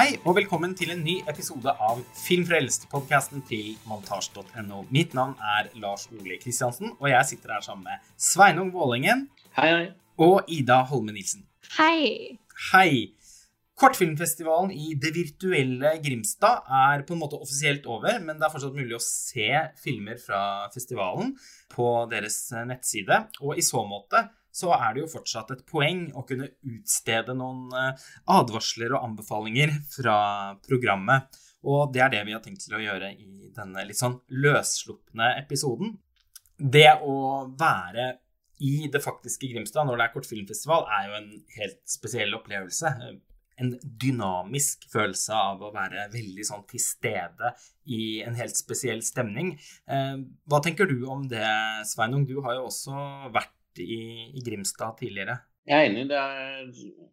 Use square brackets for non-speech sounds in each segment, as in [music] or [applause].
Hei og velkommen til en ny episode av Filmfrelst-podkasten til montasj.no. Mitt navn er Lars Ole Kristiansen, og jeg sitter her sammen med Sveinung Vålingen Hei, hei. og Ida Holme Nilsen. Hei. Hei! Kortfilmfestivalen i det virtuelle Grimstad er på en måte offisielt over, men det er fortsatt mulig å se filmer fra festivalen på deres nettside. Og i så måte så er det jo fortsatt et poeng å kunne utstede noen eh, advarsler og anbefalinger fra programmet. Og det er det vi har tenkt til å gjøre i denne litt sånn løsslupne episoden. Det å være i det faktiske Grimstad når det er kortfilmfestival, er jo en helt spesiell opplevelse. En dynamisk følelse av å være veldig sånn til stede i en helt spesiell stemning. Eh, Hva tenker du om det, Sveinung? Du har jo også vært i, i Grimstad tidligere. Jeg er enig. Det er,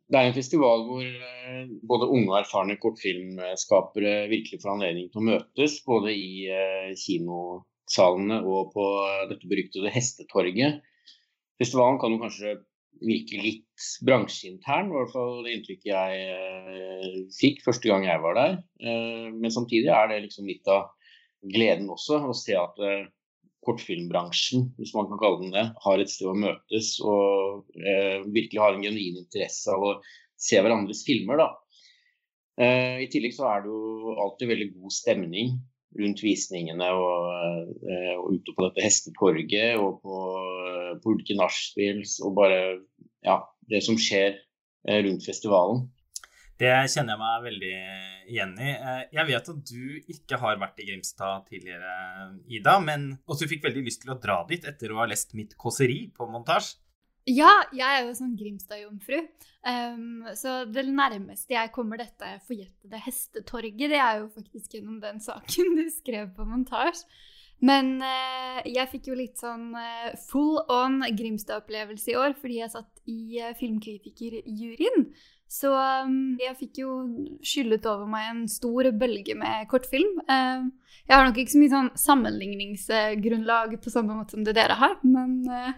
det er en festival hvor eh, både unge og erfarne kortfilmskapere virkelig får anledning til å møtes. Både i eh, kinosalene og på dette beryktede Hestetorget. Festivalen kan jo kanskje virke litt bransjeintern, i hvert fall det inntrykket jeg eh, fikk første gang jeg var der. Eh, men samtidig er det liksom litt av gleden også å se at eh, kortfilmbransjen, hvis man kan kalle den det, har et sted å møtes og eh, virkelig har en genuin interesse av å se hverandres filmer. da. Eh, I tillegg så er det jo alltid veldig god stemning rundt visningene og, eh, og ute på dette hestetorget og på, på ulike nachspiels og bare ja, det som skjer eh, rundt festivalen. Det kjenner jeg meg veldig igjen i. Eh, Jeg vet at du ikke har vært i Grimstad tidligere, Ida, men også du fikk veldig lyst til å dra dit etter å ha lest mitt kåseri på montasje. Ja, jeg er jo sånn Grimstad-jomfru. Um, så det nærmeste jeg kommer dette forjettede hestetorget, det er jo faktisk gjennom den saken du skrev på montasje. Men uh, jeg fikk jo litt sånn uh, full on Grimstad-opplevelse i år, fordi jeg satt i uh, filmkritikerjuryen. Så um, jeg fikk jo skyllet over meg en stor bølge med kortfilm. Um, jeg har nok ikke så mye sånn sammenligningsgrunnlag på samme måte som det dere har, men uh,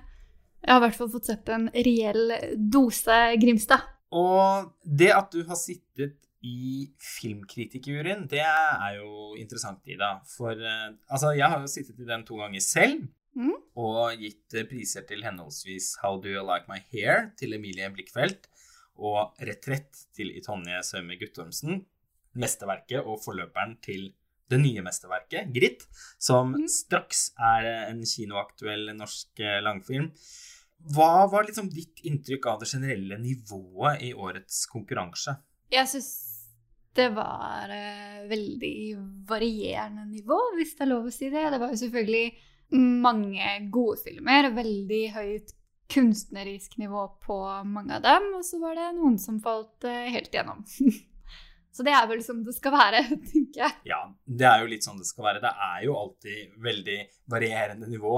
jeg har i hvert fall fått sett en reell dose Grimstad. Og det at du har sittet i filmkritikerjuryen, det er jo interessant, Ida. For eh, altså, jeg har jo sittet i den to ganger selv. Mm. Og gitt eh, priser til henholdsvis How Do You Like My Hair til Emilie Blikkfeldt og Retrett til Itonje Sømme Guttormsen. Mesterverket og forløperen til det nye mesterverket, Gritt, som Mm. straks er en kinoaktuell norsk eh, langfilm. Hva var liksom ditt inntrykk av det generelle nivået i årets konkurranse? Jeg syns det var eh, veldig varierende nivå, hvis det er lov å si det. Det var jo selvfølgelig mange gode filmer, veldig høyt kunstnerisk nivå på mange av dem, og så var det noen som falt eh, helt gjennom. [laughs] så det er vel som det skal være, [laughs] tenker jeg. Ja, det er jo litt sånn det skal være. Det er jo alltid veldig varierende nivå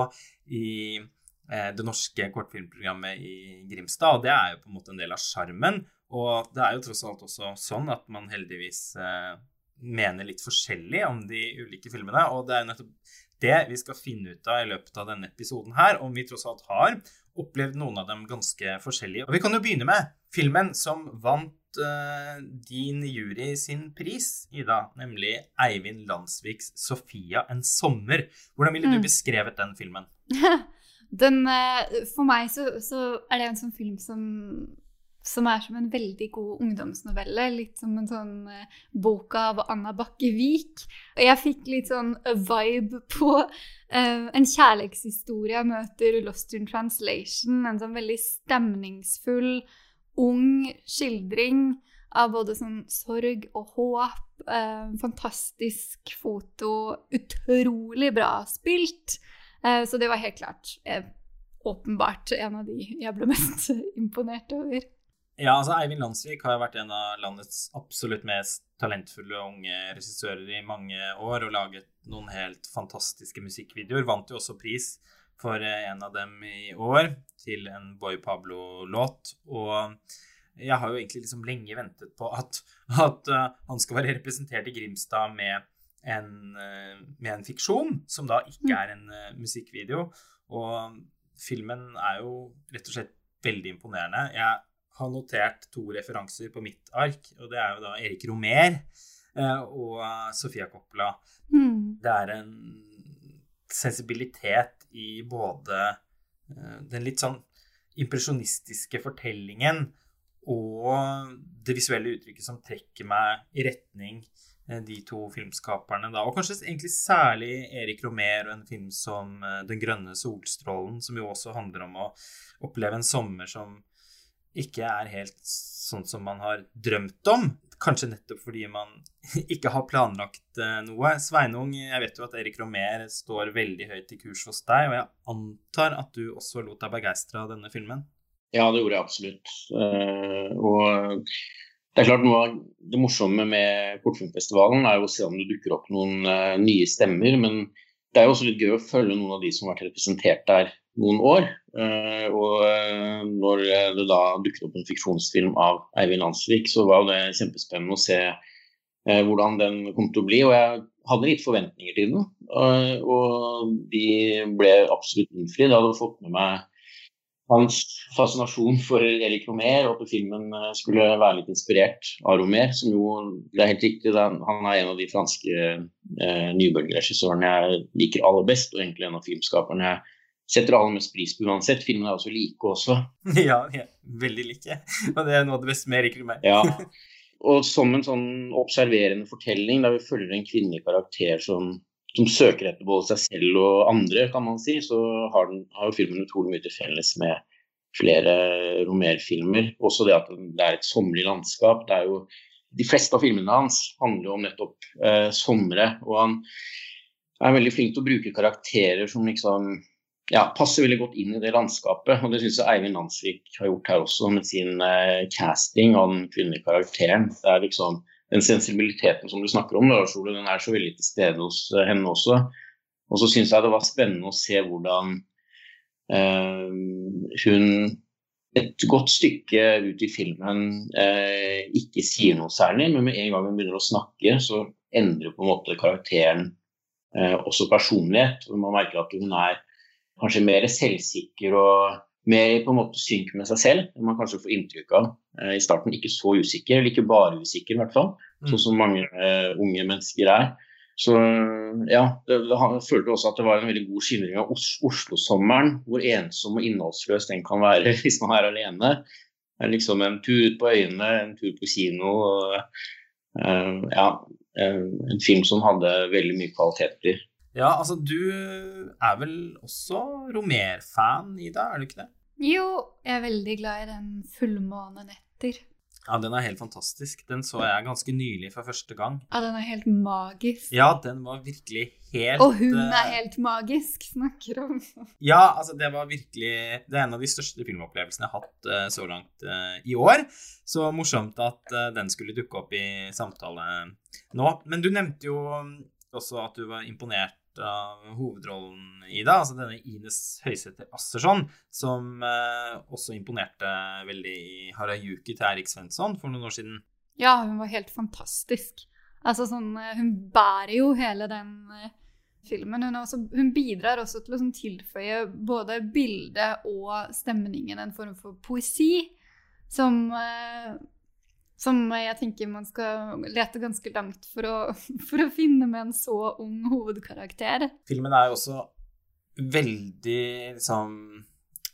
i eh, det norske kortfilmprogrammet i Grimstad, og det er jo på en måte en del av sjarmen. Og det er jo tross alt også sånn at man heldigvis eh, mener litt forskjellig om de ulike filmene, og det er jo nettopp det vi skal finne ut av i løpet av denne episoden her, om vi tross alt har opplevd noen av dem ganske forskjellige. Og vi kan jo begynne med filmen som vant uh, din jury sin pris, Ida, nemlig Eivind Landsviks 'Sofia en sommer'. Hvordan ville du Mm. beskrevet den filmen? [laughs] Den, eh, for meg så, så er det en sånn film som, som er som en veldig god ungdomsnovelle. Litt som en sånn eh, bok av Anna Bakke Vik. Og jeg fikk litt sånn vibe på eh, en kjærlighetshistorie møter Lost in Translation. En sånn veldig stemningsfull, ung skildring av både sånn sorg og håp. Eh, fantastisk foto. Utrolig bra spilt. Eh, Så det var helt klart eh, åpenbart en av de jeg ble mest [laughs] imponert over. Ja, altså Eivind Landsvik har jo vært en av landets absolutt mest talentfulle unge regissører i mange år og laget noen helt fantastiske musikkvideoer. Vant jo også pris for eh, en av dem i år til en Boy Pablo-låt. Og jeg har jo egentlig liksom lenge ventet på at, at eh, han skal være representert i Grimstad med en, eh, med en fiksjon, som da ikke er en musikkvideo. Og filmen er jo rett og slett veldig imponerende. Jeg har notert to referanser på mitt ark, og det er jo da Erik Romer eh, og Sofia Coppola. Mm. Det er en sensibilitet i både eh, den litt sånn impresjonistiske fortellingen og det visuelle uttrykket som trekker meg i retning eh, de to filmskaperne da. Og kanskje egentlig særlig Erik Romer og en film som Den grønne solstrålen, som jo også handler om å oppleve en sommer som ikke er helt sånn som man har drømt om. Kanskje nettopp fordi man [laughs] ikke har planlagt eh, noe. Sveinung, jeg vet jo at Erik Romer står veldig høyt i kurs hos deg, og jeg antar at du også lot deg begeistre av denne filmen? Ja, det gjorde jeg absolutt. Uh, og det er klart Noe av det morsomme med Kortfilmfestivalen er jo å se om det dukker opp noen uh, nye stemmer. Men det er jo også litt gøy å følge noen av de som har vært representert der noen år. Uh, og når det da dukket opp en fiksjonsfilm av Eivind Landsvik, så var det kjempespennende å se hvordan den kom til å bli. Og jeg hadde litt forventninger til den, og de ble absolutt innfridd. Jeg hadde fått med meg hans fascinasjon for Erik Romer, og at filmen eh, skulle være litt inspirert av Romer. Som jo, det er helt riktig, han er en av de franske eh, nybølgeregissørene jeg liker aller best, og egentlig en av filmskaperne jeg setter aller mest pris på uansett. Filmen er også like også. [laughs] Ja, ja veldig like. [laughs] Og det er noe av det beste med Erik Romer. ja. [laughs] Og som en sånn observerende fortelling der vi følger en kvinnelig karakter som som søker etter både seg selv og andre, kan man si, så har, den, har jo filmen utrolig mye til felles med flere Romer-filmer. Også det at det er et sommerlig landskap. det er jo De fleste av filmene hans handler jo om nettopp eh, somre. Og han er veldig flink til å bruke karakterer som liksom ja, passer veldig godt inn i det landskapet. Og det syns jeg Eivind Landsvik har gjort her også, med sin eh, casting av den kvinnelige karakteren. Det er liksom den sensibiliteten som du snakker om, Lars Ole, den er så veldig til stede hos eh, henne også. Og så syns jeg det var spennende å se hvordan eh, hun et godt stykke ut i filmen eh, ikke sier noe særlig, men med en gang hun begynner å snakke, så endrer på en måte karakteren eh, også personlighet. og Man merker at hun er kanskje mer selvsikker og mer på en måte synk med seg selv enn man kanskje får inntrykk av eh, i starten. Ikke så usikker, eller ikke bare usikker, i hvert fall. Sånn mm. som mange uh, unge mennesker er. Så ja, det, det, jeg følte også at det var en veldig god skildring av Os Oslo-sommeren. Hvor ensom og innholdsløs den kan være [laughs] hvis man er alene. Det er liksom en tur på øyene, en tur på kino. Og, uh, ja, en film som hadde veldig mye kvaliteter. Ja, altså du er vel også Romer-fan, Ida, er du ikke det? Jo, jeg er veldig glad i den 'Fullmånenetter'. Ja, den er helt fantastisk. Den så jeg ganske nylig for første gang. Ja, den er helt magisk. Ja, den var virkelig helt Og hun er eh, helt magisk, snakker om. Ja, altså det var virkelig Det er en av de største filmopplevelsene jeg har hatt uh, så langt uh, i år. Så morsomt at uh, den skulle dukke opp i samtale nå. Men du nevnte jo også at du var imponert av hovedrollen i det, altså denne Ines Høysæter Assersson, som eh, også imponerte veldig i Harajuki til Erik Svensson for noen år siden. Ja, hun var helt fantastisk. Altså sånn eh, Hun bærer jo hele den eh, filmen. Hun, også, hun, bidrar også til å sånn, tilføye både bildet og stemningen en form for poesi som som jeg tenker man skal lete ganske langt for å, [laughs] for å finne med en så ung hovedkarakter. Filmen er jo også veldig liksom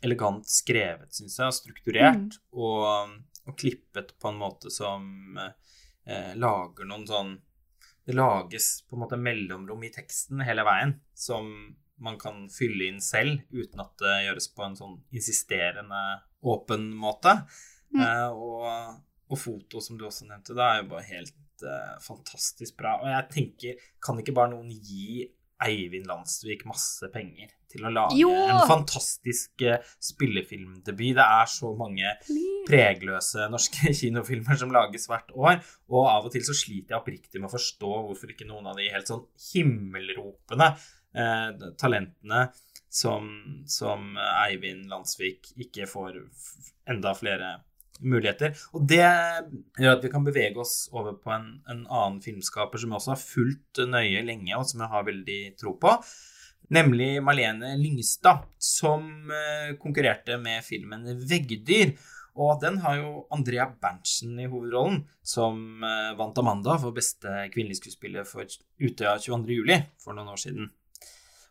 elegant skrevet, syns jeg, strukturert. Mm. Og, og, klippet på en måte som eh, lager noen sånn Det lages på en måte mellomrom i teksten hele veien som man kan fylle inn selv, uten at det gjøres på en sånn insisterende åpen måte. Mm. Eh, og og foto, som du også nevnte, det er jo bare helt uh, fantastisk bra. Og jeg tenker, kan ikke bare noen gi Eivind Landsvik masse penger til å lage jo! en fantastisk uh, spillefilmdebut? Det er så mange pregløse norske [laughs] kinofilmer som lages hvert år, og av og til så sliter jeg oppriktig med å forstå hvorfor ikke noen av de helt sånn himmelropende uh, talentene som, som Eivind Landsvik ikke får enda flere muligheter. Og det gjør at vi kan bevege oss over på en, en annen filmskaper som jeg også har fulgt nøye lenge, og som jeg har veldig tro på. Nemlig Malene Lyngstad, som eh, konkurrerte med filmen 'Veggdyr'. Og den har jo Andrea Berntsen i hovedrollen, som eh, vant Amanda for beste kvinnelige skuespiller for Utøya 22. juli for noen år siden.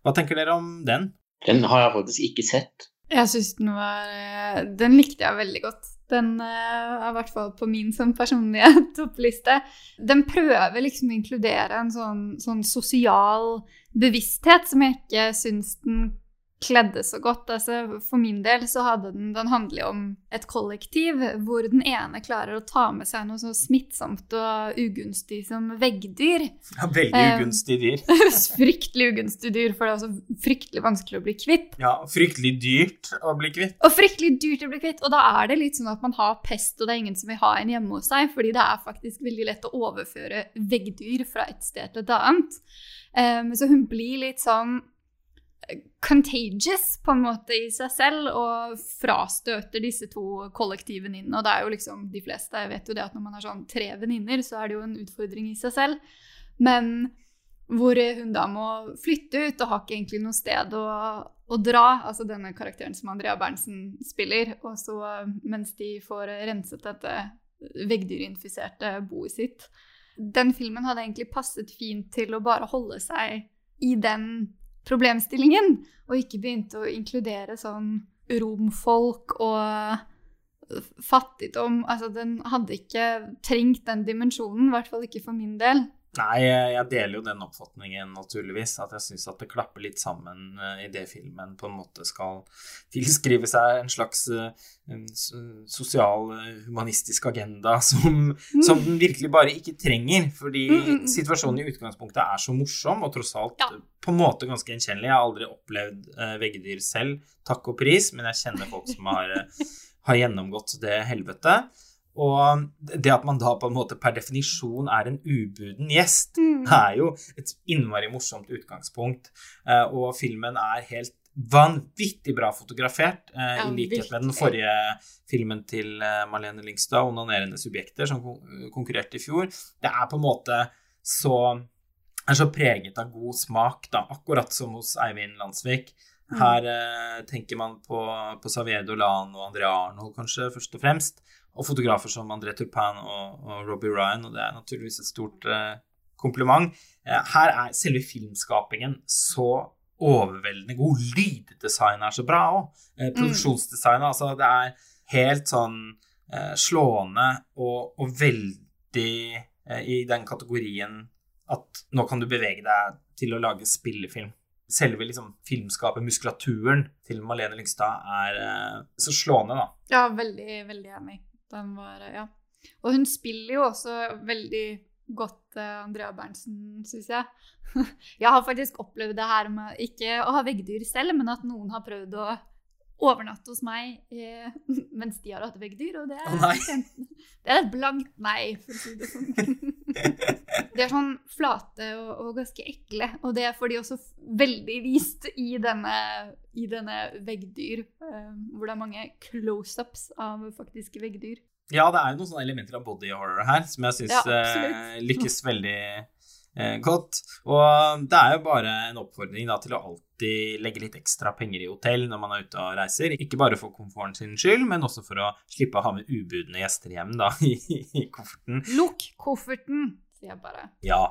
Hva tenker dere om den? Den har jeg faktisk ikke sett. Jeg syns den var eh, Den likte jeg veldig godt. Den eh, er i hvert fall på min som personlige [laughs] toppliste. Den prøver liksom å inkludere en sånn, sånn sosial bevissthet som jeg ikke syns den kledde så godt. Altså, for min del så hadde den Den handler om et kollektiv hvor den ene klarer å ta med seg noe så smittsomt og ugunstig som veggdyr. Ja, veldig Eh, ugunstig dyr. [laughs] fryktelig ugunstig dyr, for det er også fryktelig vanskelig å bli kvitt. Ja, fryktelig dyrt å bli kvitt. Og fryktelig dyrt å bli kvitt. Og da er det litt sånn at man har pest, og det er ingen som vil ha en hjemme hos seg, fordi det er faktisk veldig lett å overføre veggdyr fra et sted til et annet. Um, så hun blir litt sånn contagious på en måte i seg selv, og frastøter disse to kollektive venninnene. Og det er jo liksom de fleste jeg vet jo det at når man har sånn tre venninner, så er det jo en utfordring i seg selv. Men hvor hun da må flytte ut og har ikke egentlig noe sted å, å dra. Altså denne karakteren som Andrea Berntsen spiller. Og så mens de får renset dette veggdyrinfiserte boet sitt. Den filmen hadde egentlig passet fint til å bare holde seg i den problemstillingen, og ikke begynte å inkludere sånn romfolk og fattigdom. Altså, den hadde ikke trengt den dimensjonen, i hvert fall ikke for min del. Nei, jeg deler jo den oppfatningen, naturligvis. At jeg syns at det klapper litt sammen eh, i det filmen på en måte skal [laughs] tilskrive seg en slags eh, en sosial, eh, humanistisk agenda [laughs] som, som den virkelig bare ikke trenger. Fordi Mm, mm, mm. situasjonen i utgangspunktet er så morsom, og tross alt Ja. på en måte ganske gjenkjennelig. Jeg har aldri opplevd veggedyr selv, takk og pris, men jeg kjenner folk som har, har gjennomgått det helvete. Og det at man da på en måte per definisjon er en ubuden gjest, er jo et innmari morsomt utgangspunkt. Eh, Og filmen er helt vanvittig bra fotografert, eh, Ja, i likhet med den forrige filmen til eh, Marlene Lingstad, 'Onanerende subjekter', som kon- konkurrerte i fjor. Det er på en måte så er så preget av god smak, da, akkurat som hos Eivind Landsvik. Mm. Her eh, tenker man på, på Xavier Lan og André Arnold, kanskje, først og fremst. Og fotografer som André Turpin og, og Robbie Ryan, og det er naturligvis et stort eh, kompliment. Eh, her er selve filmskapingen så overveldende god. Lyddesign er så bra òg. Eh, produksjonsdesign, altså. Det er helt sånn eh, slående og, og veldig eh, i den kategorien at nå kan du bevege deg til å lage spillefilm. Selve liksom, filmskapet, muskulaturen til Malene Lyngstad, er eh, så slående, da. Ja, veldig, veldig enig. Den var, ja. Og hun spiller jo også veldig godt uh, Andrea Berntsen, syns jeg. [laughs] Jeg har faktisk opplevd det her med ikke å ha veggdyr selv, men at noen har prøvd å overnatte hos meg eh, [laughs] mens de har hatt veggdyr, og det er, oh, det er et blankt nei, for å si det sånn. [laughs] De er sånn flate og, og ganske ekle, og det får de også veldig vist i denne, i denne veggdyr, eh, hvor det er mange close-ups av faktiske veggdyr. Ja, det er jo noen sånne elementer av body horror her som jeg syns Ja, eh, [laughs] lykkes veldig eh, godt. Og det er jo bare en oppfordring da, til å alltid legge litt ekstra penger i hotell når man er ute og reiser. Ikke bare for komforten sin skyld, men også for å slippe å ha med ubudne gjester hjem da, [laughs] i, i kofferten. Lukk kofferten, sier jeg bare. Ja.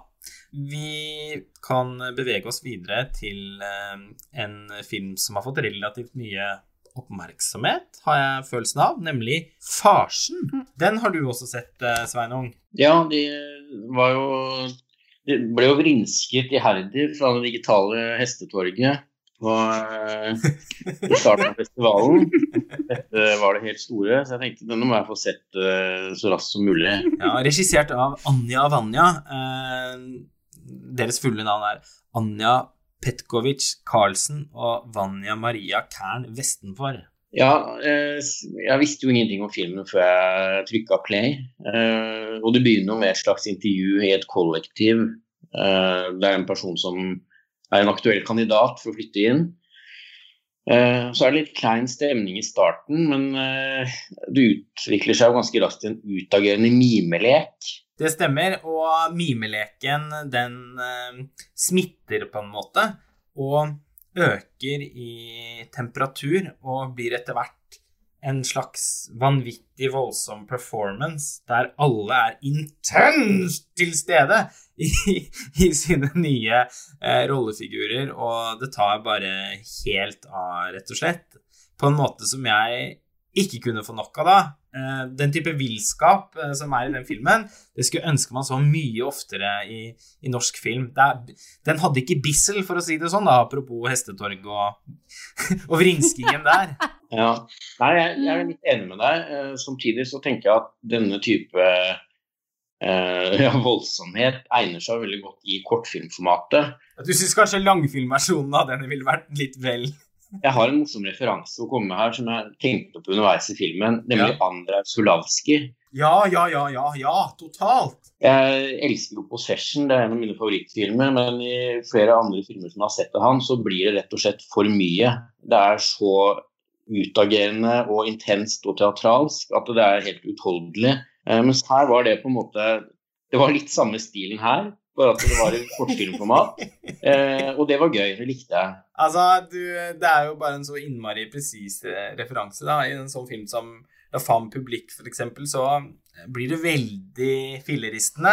Vi kan bevege oss videre til eh, en film som har fått relativt mye oppmerksomhet, har jeg følelsen av, nemlig Farsen. Den har du også sett, eh, Sveinung. Ja, de var jo De ble jo vrinsket iherdig fra det digitale hestetorget på, eh, starten av festivalen. Dette var det helt store, så jeg tenkte denne må jeg få sett eh, så raskt som mulig. Ja, regissert av Anja Vanja. Eh, deres fulle navn er Anja Petkovic Karlsen og Vanja Maria Kern Vestenfor. Ja, eh, jeg visste jo ingenting om filmen før jeg trykka play. Eh, og det begynner med et slags intervju i et kollektiv. Eh, det er en person som er en aktuell kandidat for å flytte inn. Så er det litt klein stemning i starten, men det utvikler seg jo ganske raskt til en utagerende mimelek. Det stemmer, og mimeleken den smitter på en måte, og øker i temperatur, og blir etter hvert en slags vanvittig voldsom performance der alle er intenst til stede i, [laughs] i sine nye eh, rollefigurer, og det tar bare helt av, rett og slett. På en måte som jeg ikke kunne få nok av da. Eh, den type villskap eh, som er i den filmen, det skulle ønske man så mye oftere i, i norsk film. Er, den hadde ikke bissel, for å si det sånn, da, apropos hestetorg og, [laughs] og vrinskingen der. [laughs] Ja, Nei, jeg, jeg, er litt enig med deg. Eh, samtidig så tenker jeg at denne type eh, [laughs] ja, voldsomhet egner seg veldig godt i kortfilmformatet. Du syns kanskje langfilmversjonen av denne ville vært litt vel jeg har en morsom referanse å komme med her som jeg tenkte på underveis i filmen, nemlig ja. Andrej Sulavskij. Ja, ja, ja, ja, ja, totalt. Jeg elsker jo 'Possession', det er en av mine favorittfilmer. Men i flere andre filmer som jeg har sett av han, så blir det rett og slett for mye. Det er så utagerende og intenst og teatralsk at det er helt utholdelig. Eh, mens her var det på en måte Det var litt samme stilen her, bare at det var i kortfilmformat. Eh, og det var gøy. Det likte jeg. Altså, du, det er jo bare en så innmari presis eh, referanse da, i en sånn film som La Femme Publique, f.eks., så blir det veldig filleristende.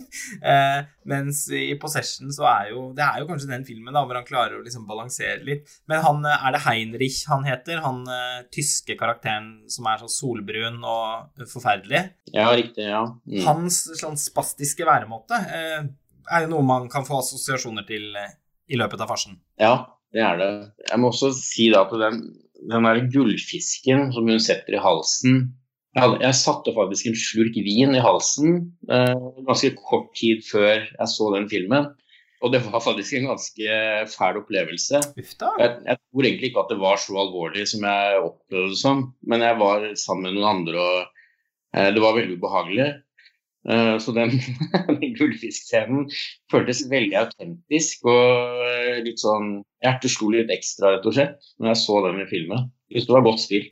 [laughs] eh, mens i Possession så er jo Det er jo kanskje den filmen da, hvor han klarer å liksom balansere litt. Men han, eh, er det Heinrich han heter? Han uh, tyske karakteren som er sånn solbrun og forferdelig? Ja, riktig. ja. Mm. Hans sånn spastiske væremåte eh, er jo noe man kan få assosiasjoner til eh, i løpet av farsen. Ja, det er det. Jeg må også si da at den, den der gullfisken som hun setter i halsen jeg, jeg, satte faktisk en slurk vin i halsen eh, ganske kort tid før jeg så den filmen. Og det var faktisk en ganske fæl opplevelse. Jeg, jeg, tror egentlig ikke at det var så alvorlig som jeg opplevde det som, men jeg var sammen med noen andre, og eh, det var veldig ubehagelig. Uh, så den, [laughs] den gullfiskscenen føltes veldig autentisk og uh, litt sånn Hjertet slo litt ekstra, rett og slett, når jeg så den i filmen. Hvis det var godt spill.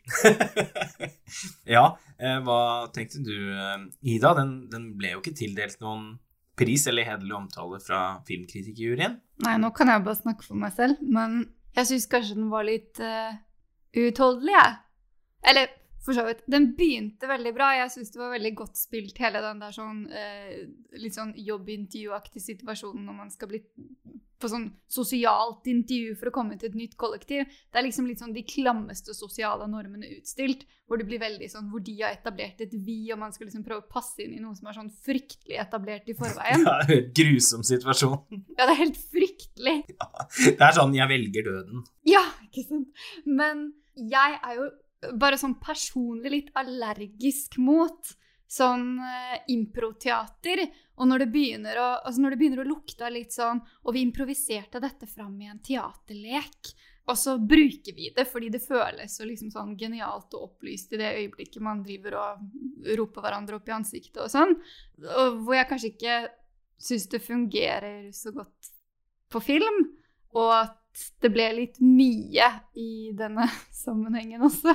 [laughs] ja, uh, hva tenkte du, Ida? Den, den, ble jo ikke tildelt noen pris eller hederlig omtale fra filmkritikerjuryen? Nei, nå kan jeg bare snakke for meg selv, men jeg syns kanskje den var litt uutholdelig, jeg. Eller for så vidt. Den begynte veldig bra. Jeg syns det var veldig godt spilt, hele den der sånn eh, litt sånn jobbintervjuaktig situasjonen når man skal bli på sånn sosialt intervju for å komme til et nytt kollektiv. Det er liksom litt sånn de klammeste sosiale normene utstilt, hvor det blir veldig sånn hvor de har etablert et vi, og man skal liksom prøve å passe inn i noe som er sånn fryktelig etablert i forveien. [laughs] Ja, en grusom situasjon. [laughs] Ja, det er helt fryktelig. Ja, det er sånn 'jeg velger døden'. Ja, ikke sant. Men jeg er jo bare sånn personlig litt allergisk mot sånn uh, improteater. Og når det, begynner å, altså når det begynner å lukte litt sånn Og vi improviserte dette fram i en teaterlek. Og så bruker vi det fordi det føles så liksom sånn genialt og opplyst i det øyeblikket man driver og roper hverandre opp i ansiktet og sånn. Og hvor jeg kanskje ikke syns det fungerer så godt på film. Og at det ble litt mye i denne [laughs] sammenhengen også.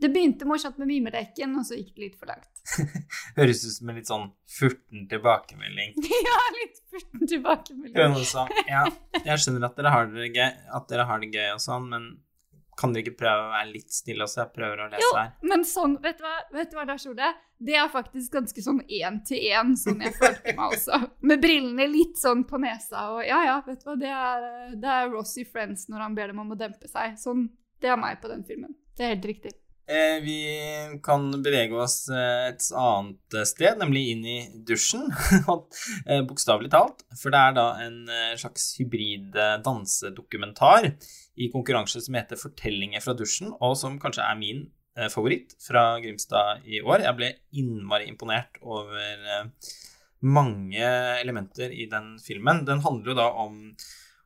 Det begynte morsomt med mimeleken, og så gikk det litt for langt. [laughs] Høres ut som en litt sånn furten tilbakemelding. [laughs] ja, litt furten tilbakemelding. ja, jeg skjønner at dere har det gøy, at dere har det gøy og sånn, men kan dere ikke prøve å være litt stille også? Jeg prøver å lese jo, her. Men sånn, vet du hva, vet du hva Lars Ole? Det er faktisk ganske sånn én til én, sånn jeg følte meg også. [laughs] Med brillene litt sånn på nesa og ja ja, vet du hva, det er, det er Ross Friends når han ber dem om å dempe seg. Sånn, det er meg på den filmen. Det er helt riktig. Eh, vi kan bevege oss eh, et annet sted, nemlig inn i dusjen. [laughs] Eh, bokstavelig talt. For det er da en slags hybrid dansedokumentar i konkurranse som heter 'Fortellinger fra dusjen', og som kanskje er min favoritt fra Grimstad i år. Jeg ble innmari imponert over mange elementer i den filmen. Den handler jo da om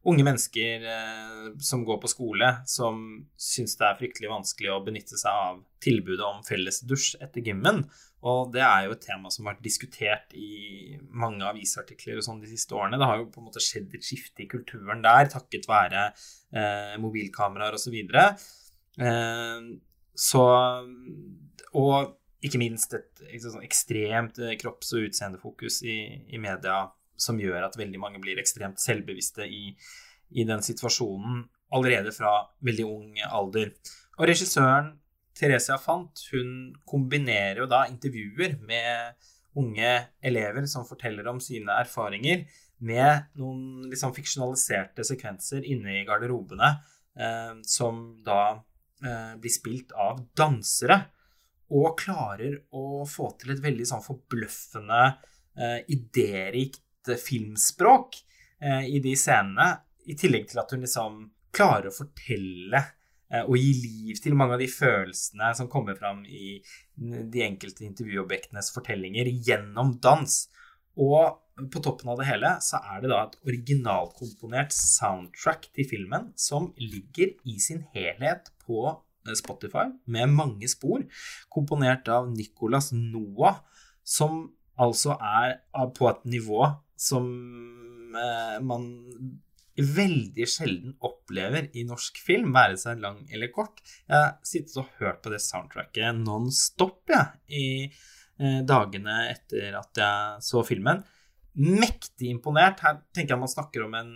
unge mennesker eh, som går på skole, som syns det er fryktelig vanskelig å benytte seg av tilbudet om felles dusj etter gymmen. Og det er jo et tema som har vært diskutert i mange avisartikler og sånn de siste årene. Det har jo på en måte skjedd et skifte i kulturen der, takket være eh, mobilkameraer osv. Eh, så Og ikke minst et, et sånn ekstremt eh, kropps- og utseendefokus i, i media som gjør at veldig mange blir ekstremt selvbevisste i, i den situasjonen allerede fra veldig ung alder. Og regissøren Theresia Fant hun kombinerer jo da intervjuer med unge elever som forteller om sine erfaringer, med noen liksom fiksjonaliserte sekvenser inne i garderobene eh, som da eh, blir spilt av dansere. Og klarer å få til et veldig sånn forbløffende, eh, idérikt filmspråk eh, i de scenene. I tillegg til at hun liksom klarer å fortelle eh, og gi liv til mange av de følelsene som kommer fram i de enkelte intervjuobjektenes fortellinger gjennom dans. Og på toppen av det hele så er det da et originalkomponert soundtrack til filmen som ligger i sin helhet på eh, Spotify med mange spor, komponert av Nicolas Noah, som altså er på et nivå som eh, man veldig sjelden opplever i norsk film, være seg lang eller kort. Jeg har sittet og hørt på det soundtracket non stop ja, i eh, dagene etter at jeg så filmen. Mektig imponert. Her tenker jeg man snakker om en,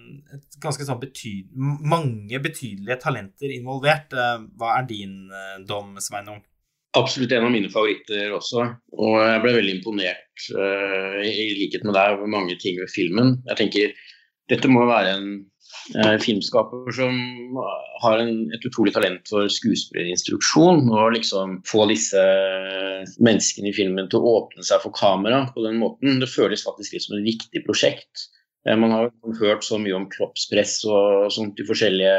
ganske sånn betyd, mange betydelige talenter involvert. Eh, hva er din dom, Sveinung? Absolutt en av mine favoritter også. Og jeg ble veldig imponert, uh, i likhet med deg, over mange ting ved filmen. Jeg tenker dette må være en uh, filmskaper som har en, et utrolig talent for skuespillerinstruksjon. Og liksom få disse menneskene i filmen til å åpne seg for kamera på den måten. Det føles faktisk litt som et viktig prosjekt. Eh, man har hørt så mye om kroppspress og sånt i forskjellige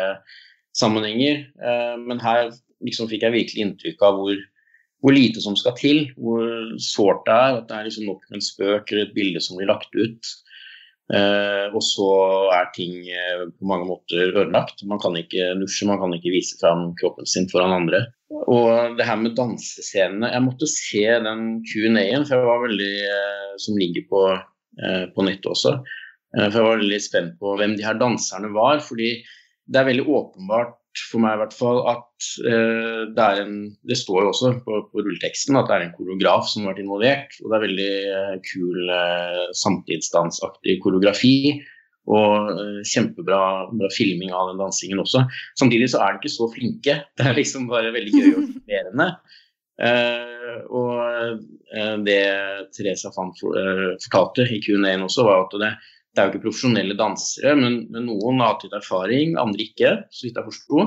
sammenhenger, men her liksom fikk jeg virkelig inntrykk av hvor, hvor lite som skal til, hvor sårt det er. At det er liksom nok en spøk eller et bilde som blir lagt ut. Eh, og så er ting eh, på mange måter ødelagt. Man kan ikke dusje, man kan ikke vise fram kroppen sin foran andre. Og det her med dansescenene Jeg måtte se den Q&A-en, for jeg var veldig eh, som ligger på, på nettet også. for jeg var veldig spent på hvem de her danserne var. fordi det er veldig åpenbart for meg i hvert fall at eh, det er en Det står jo også på, på, rulleteksten at det er en koreograf som har vært involvert. Og det er veldig eh, kul eh, samtidsdansaktig koreografi. Og kjempebra filming av den dansingen også. Samtidig så er de ikke så flinke. [laughs] Det er liksom bare veldig gøy og [laughs] fascinerende. og det Teresa Fant fortalte i Q&A-en også, var at det, det er jo ikke profesjonelle dansere, men, men noen har hatt erfaring, andre ikke, så vidt jeg forsto.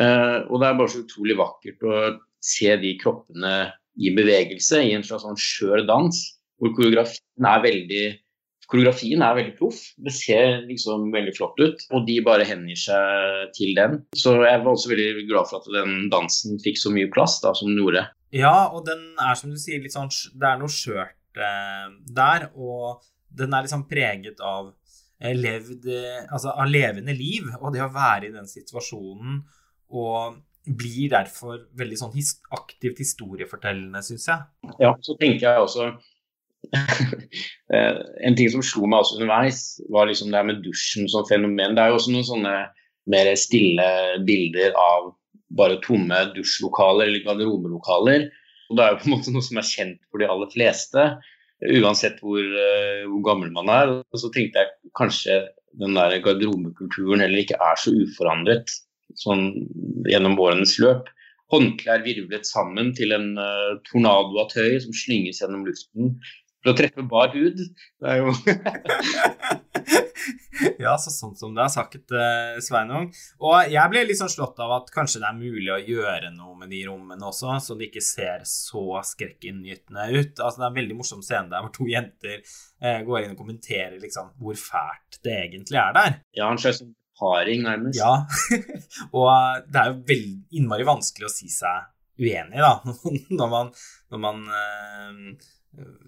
Eh, og det er bare så utrolig vakkert å se de kroppene i bevegelse i en slags sånn skjør dans, hvor koreografien er veldig Koreografien er veldig proff, det ser liksom veldig flott ut, og de bare hengir seg til den. Så jeg var også veldig glad for at den dansen fikk så mye plass da, som den gjorde. Ja, og den er som du sier litt sånn Det er noe skjørt eh, der, og den er liksom preget av, eh, levd, eh, altså av levende liv, og det å være i den situasjonen og blir derfor veldig sånn his aktivt historiefortellende, syns jeg. Ja, så tenker jeg også [laughs] eh, En ting som slo meg også underveis, var liksom det med dusjen som fenomen. Det er jo også noen sånne mer stille bilder av bare tomme dusjlokaler eller garderobelokaler. Og det er jo på en måte noe som er kjent for de aller fleste uansett hvor, uh, hvor, gammel man er. Og så tenkte jeg kanskje den der garderobekulturen heller ikke er så uforandret sånn gjennom årenes løp. Håndklær virvlet sammen til en uh, tornado av tøy som slynges gjennom luften for å treffe bar hud. Det er jo [laughs] [laughs] ja, så sånn som det har sagt uh, Sveinung. Og jeg ble litt sånn slått av at kanskje det er mulig å gjøre noe med de rommene også, så de ikke ser så skrekkinngytende ut. Altså, det er en veldig morsom scene der hvor to jenter uh, går inn og kommenterer liksom, hvor fælt det egentlig er der. Ja, en slags paring, nærmest. Ja, [laughs] og det er jo veldig innmari vanskelig å si seg uenig, da, [laughs] når man, når man uh,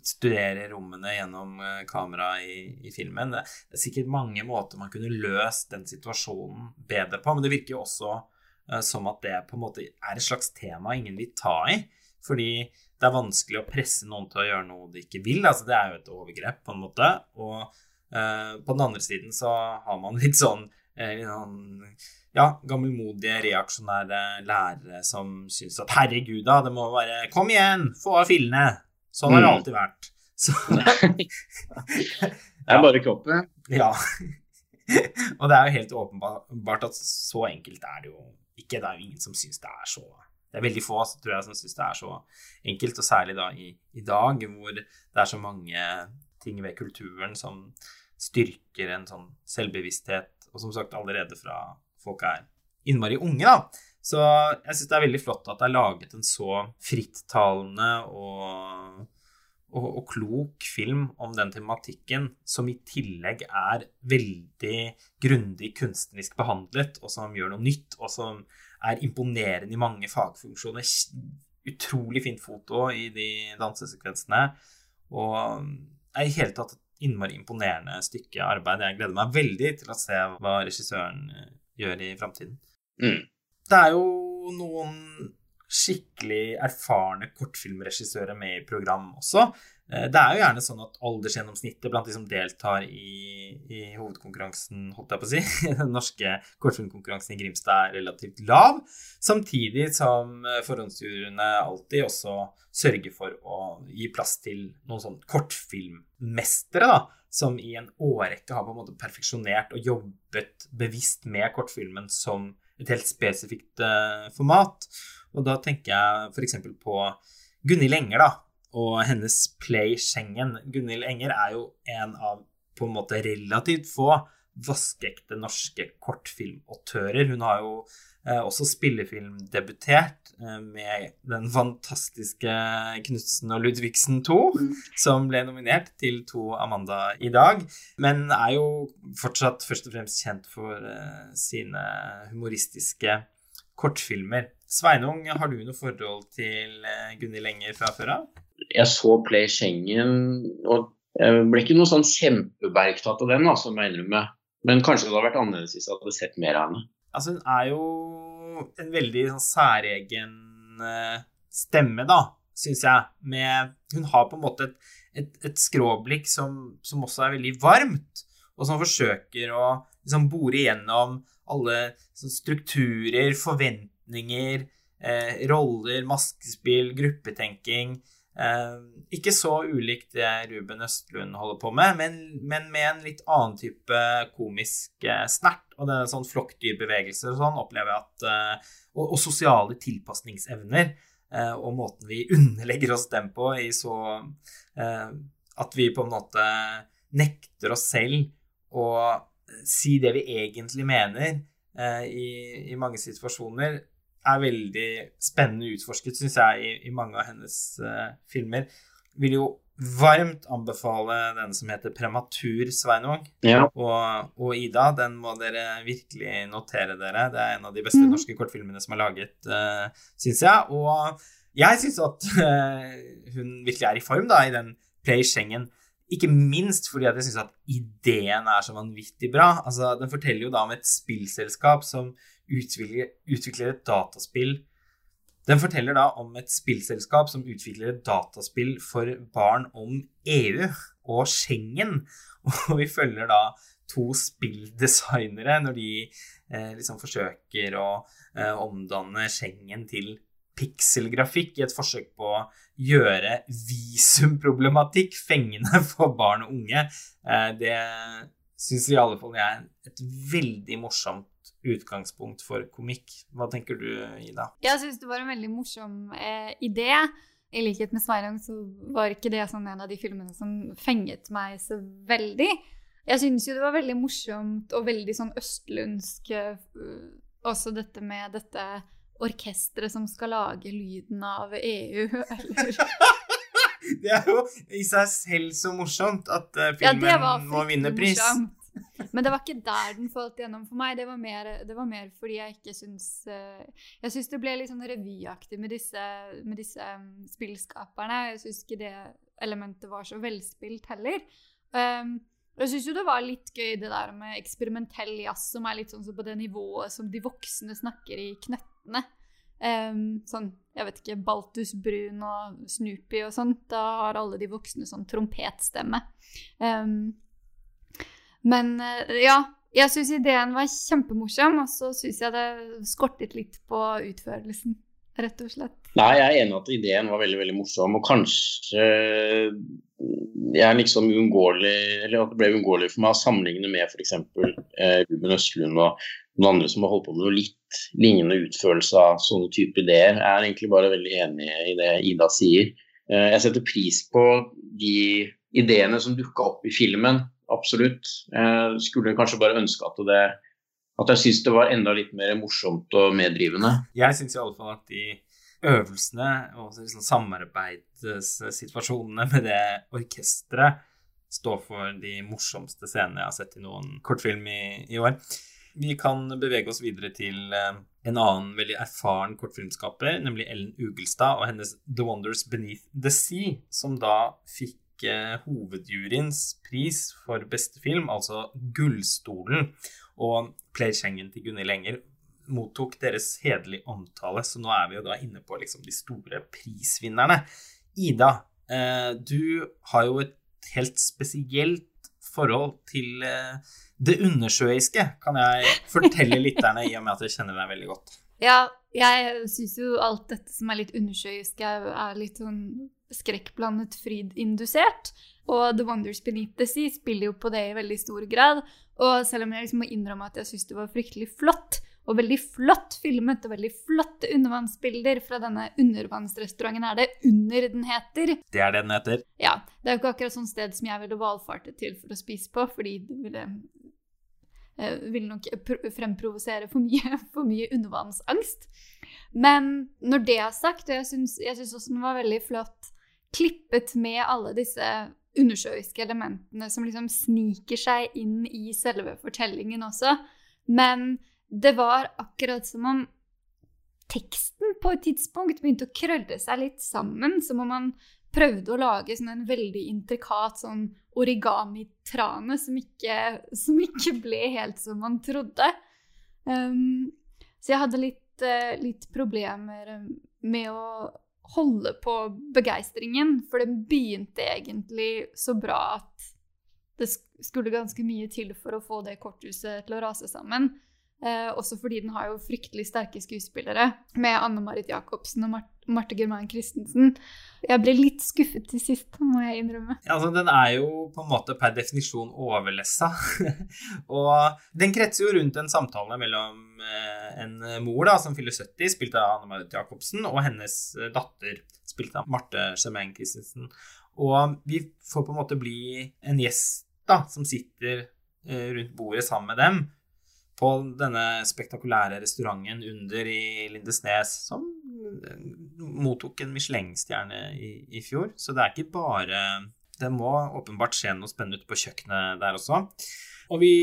studere rommene gjennom eh, kamera i, i, filmen. Det er sikkert mange måter man kunne løst den situasjonen bedre på, men det virker jo også uh, som at det på en måte er et slags tema ingen vil ta i. Fordi det er vanskelig å presse noen til å gjøre noe de ikke vil. altså Det er jo et overgrep, på en måte. Og uh, på den andre siden så har man litt sånn ja, gammelmodige, reaksjonære lærere som syns at herregud, da, det må være Kom igjen, få av fillene! Sånn har det mm. alltid vært. Så, [laughs] det er bare kroppen. Ja. og det er jo helt åpenbart at så enkelt er det jo ikke. Det er jo ingen som syns det er så det er veldig få tror jeg, som syns det er så enkelt, og særlig da i, i, dag, hvor det er så mange ting ved kulturen som styrker en sånn selvbevissthet, og som sagt allerede fra folk er innmari unge, da. Så jeg syns det er veldig flott at det er laget en så frittalende og og, og, klok film om den tematikken, som i tillegg er veldig grundig kunstnerisk behandlet, og som gjør noe nytt, og som er imponerende i mange fagfunksjoner. Utrolig fint foto i de dansesekvensene. Og er i hele tatt et innmari imponerende stykke arbeid. Jeg gleder meg veldig til å se hva regissøren eh, gjør i framtiden. Mm. Det er jo noen skikkelig erfarne kortfilmregissører med i program også. Eh, det er jo gjerne sånn at aldersgjennomsnittet blant de som deltar i, i hovedkonkurransen, holdt jeg på å si, [laughs] den norske kortfilmkonkurransen i Grimstad, er relativt lav. Samtidig som eh, forhåndsjuryene alltid også sørger for å gi plass til noen sånn kortfilmmestere, da, som i en årrekke har på en måte perfeksjonert og jobbet bevisst med kortfilmen som et helt spesifikt uh, format. Og da tenker jeg f.eks. på Gunhild Enger, da, og hennes Play Schengen. Gunhild Enger er jo en av på en måte relativt få vaskeekte norske kortfilmautører. Hun har jo eh, også spillefilmdebutert eh, med den fantastiske Knutsen og Ludvigsen 2, mm. som ble nominert til to Amanda i dag. Men er jo fortsatt først og fremst kjent for eh, sine humoristiske kortfilmer. Sveinung, har du noe forhold til eh, Gunhild Enger fra før av? Jeg så Play Schengen, og jeg ble ikke noe sånn kjempebergtatt av den, altså, må jeg innrømme. Men kanskje det hadde vært annerledes hvis jeg hadde sett mer av henne. Altså, hun er jo en veldig sånn særegen uh, stemme, da, syns jeg. Med Hun har på en måte et, et, et skråblikk som, som, også er veldig varmt, og som forsøker å liksom bore igjennom alle sånn, strukturer, forventninger, eh, roller, maskespill, gruppetenking. Eh, ikke så ulikt det Ruben Østlund holder på med, men, men med en litt annen type komisk eh, snert. Og det er sånn flokkdyrbevegelser og sånn opplever jeg at eh, og, og, sosiale tilpasningsevner. Og måten vi [laughs] underlegger oss dem på i så At vi på en måte nekter oss selv å si det vi egentlig mener i, i, mange situasjoner, er veldig spennende utforsket, syns jeg, i, i, mange av hennes uh, filmer. Vil jo varmt anbefale den som heter 'Prematur', Sveinung. Ja. Og, og, Ida. Den må dere virkelig notere dere. Det er en av de beste mm. norske kortfilmene som er laget, uh, syns jeg. Og jeg syns at uh, hun virkelig er i form da, i den Play Schengen. Ikke minst fordi at jeg syns at ideen er så vanvittig bra. Altså, den forteller jo da om et spillselskap som utvikler, utvikler et dataspill Den forteller da om et spillselskap som utvikler et dataspill for barn om EU og Schengen. [laughs] Og vi følger da to spilldesignere når de eh, liksom forsøker å eh, omdanne Schengen til pikselgrafikk i et forsøk på å gjøre visumproblematikk fengende [laughs] for barn og unge. Eh, det syns i alle fall jeg er et veldig morsomt utgangspunkt for komikk. Hva tenker du, Ida? Jeg syns det var en veldig morsom eh, idé. I likhet med Sveinung så var ikke det sånn en av de filmene som fenget meg så veldig. Jeg syns jo det var veldig morsomt og veldig sånn østlundsk uh, også dette med dette orkesteret som skal lage lyden av EU, [laughs] eller [laughs] Det er jo i seg selv så morsomt at uh, filmen ja, må vinne pris. Morsomt. Men det var ikke der den falt gjennom for meg. Det var mer, det var mer fordi jeg ikke syns uh, Jeg syns det ble litt sånn revyaktig med disse, med disse um, spillskaperne. Jeg syns ikke det elementet var så velspilt heller. Um, jeg syns jo det var litt gøy det der med eksperimentell jazz, som er litt sånn så på det nivået som de voksne snakker i Knøttene. Um, sånn, jeg vet ikke, Baltus Brun og Snoopy og sånt. Da har alle de voksne sånn trompetstemme. Um, men uh, ja, jeg syns ideen var kjempemorsom, og så syns jeg det skortet litt på utførelsen, rett og slett. Nei, jeg er enig at ideen var veldig, veldig morsom, og kanskje jeg er liksom uunngåelig, eller at det ble uunngåelig for meg å sammenligne med f.eks. Eh, Ruben Østlund og noen andre som har holdt på med noe litt lignende utførelse av sånne typer ideer. Jeg er egentlig bare veldig enig i det Ida sier. Eh, jeg setter pris på de ideene som dukka opp i filmen, absolutt. Jeg skulle kanskje bare ønske at det at jeg syns det var enda litt mer morsomt og meddrivende. Jeg syns fall at de øvelsene og liksom samarbeidssituasjonene med det orkesteret står for de morsomste scenene jeg har sett i noen kortfilm i, i år. Vi kan bevege oss videre til eh, en annen veldig erfaren kortfilmskaper, nemlig Ellen Ugelstad og hennes The Wonders Beneath the Sea, som da fikk eh, hovedjuryens pris for beste film, altså Gullstolen. Og Play Schengen til Gunhild Enger mottok deres hederlige omtale, så nå er vi jo da inne på liksom de store prisvinnerne. Ida, eh, du har jo et helt spesielt forhold til eh, det undersjøiske, kan jeg fortelle lytterne, i og med at jeg kjenner deg veldig godt. Ja, jeg syns jo alt dette som er litt undersjøisk, er litt sånn skrekkblandet frydindusert. Og The Wonders Beneath the Sea spiller jo på det i veldig stor grad. Og selv om jeg liksom må innrømme at jeg syns det var fryktelig flott, og veldig flott filmet og veldig flotte undervannsbilder fra denne undervannsrestauranten. Er det Under den heter? Det er det den heter. Ja. Det er jo ikke akkurat sånn sted som jeg ville valfartet til for å spise på, fordi det ville vil nok fremprovosere for mye, [laughs] for mye undervannsangst. Men når det er sagt, og jeg syns, også den var veldig flott klippet med alle disse undersjøiske elementene som liksom sniker seg inn i selve fortellingen også. Men det var akkurat som om teksten på et tidspunkt begynte å krølle seg litt sammen. Som om man prøvde å lage sånn en veldig intrikat sånn origami-trane som, som, ikke ble helt som man trodde. Um, så jeg hadde litt, uh, litt problemer med å holde på begeistringen, for den begynte egentlig så bra at det skulle ganske mye til for å få det korthuset til å rase sammen. Eh, også fordi den har jo fryktelig sterke skuespillere, med Anne Marit Jacobsen og Mar Marte Germain Christensen. Jeg ble litt skuffet til sist, må jeg innrømme. Ja, altså, den er jo på en måte per definisjon overlessa. [laughs] og den kretser jo rundt en samtale mellom eh, en mor da, som fyller 70, spilt av Anne Marit Jacobsen, og hennes eh, datter, spilt av Marte Germain Christensen. Og vi får på en måte bli en gjest da, som sitter eh, rundt bordet sammen med dem på denne spektakulære restauranten under i Lindesnes, som mottok en Michelin-stjerne i, i, fjor. Så det er ikke bare Det må åpenbart skje noe spennende ute på kjøkkenet der også. Og vi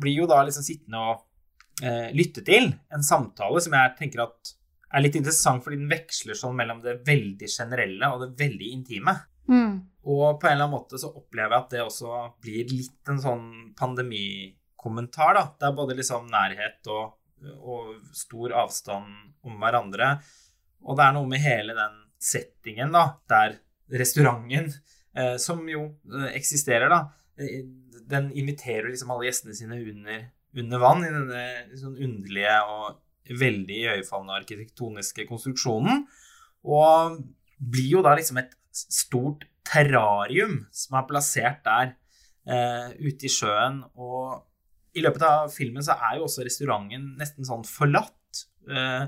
blir jo da liksom sittende og eh, lytte til en samtale som jeg tenker at er litt interessant, fordi den veksler sånn mellom det veldig generelle og det veldig intime. Mm. Og på en eller annen måte så opplever jeg at det også blir litt en sånn pandemi kommentar. da. Det er både liksom nærhet og, og, stor avstand om hverandre. Og det er noe med hele den settingen, da, der restauranten, eh, som jo eh, eksisterer, da, eh, den inviterer liksom alle gjestene sine under, under vann i denne sånn underlige og veldig iøynefallende arkitektoniske konstruksjonen. Og blir jo da liksom et stort terrarium som er plassert der eh, ute i sjøen. Og i løpet av filmen så er jo også restauranten nesten sånn forlatt. Eh,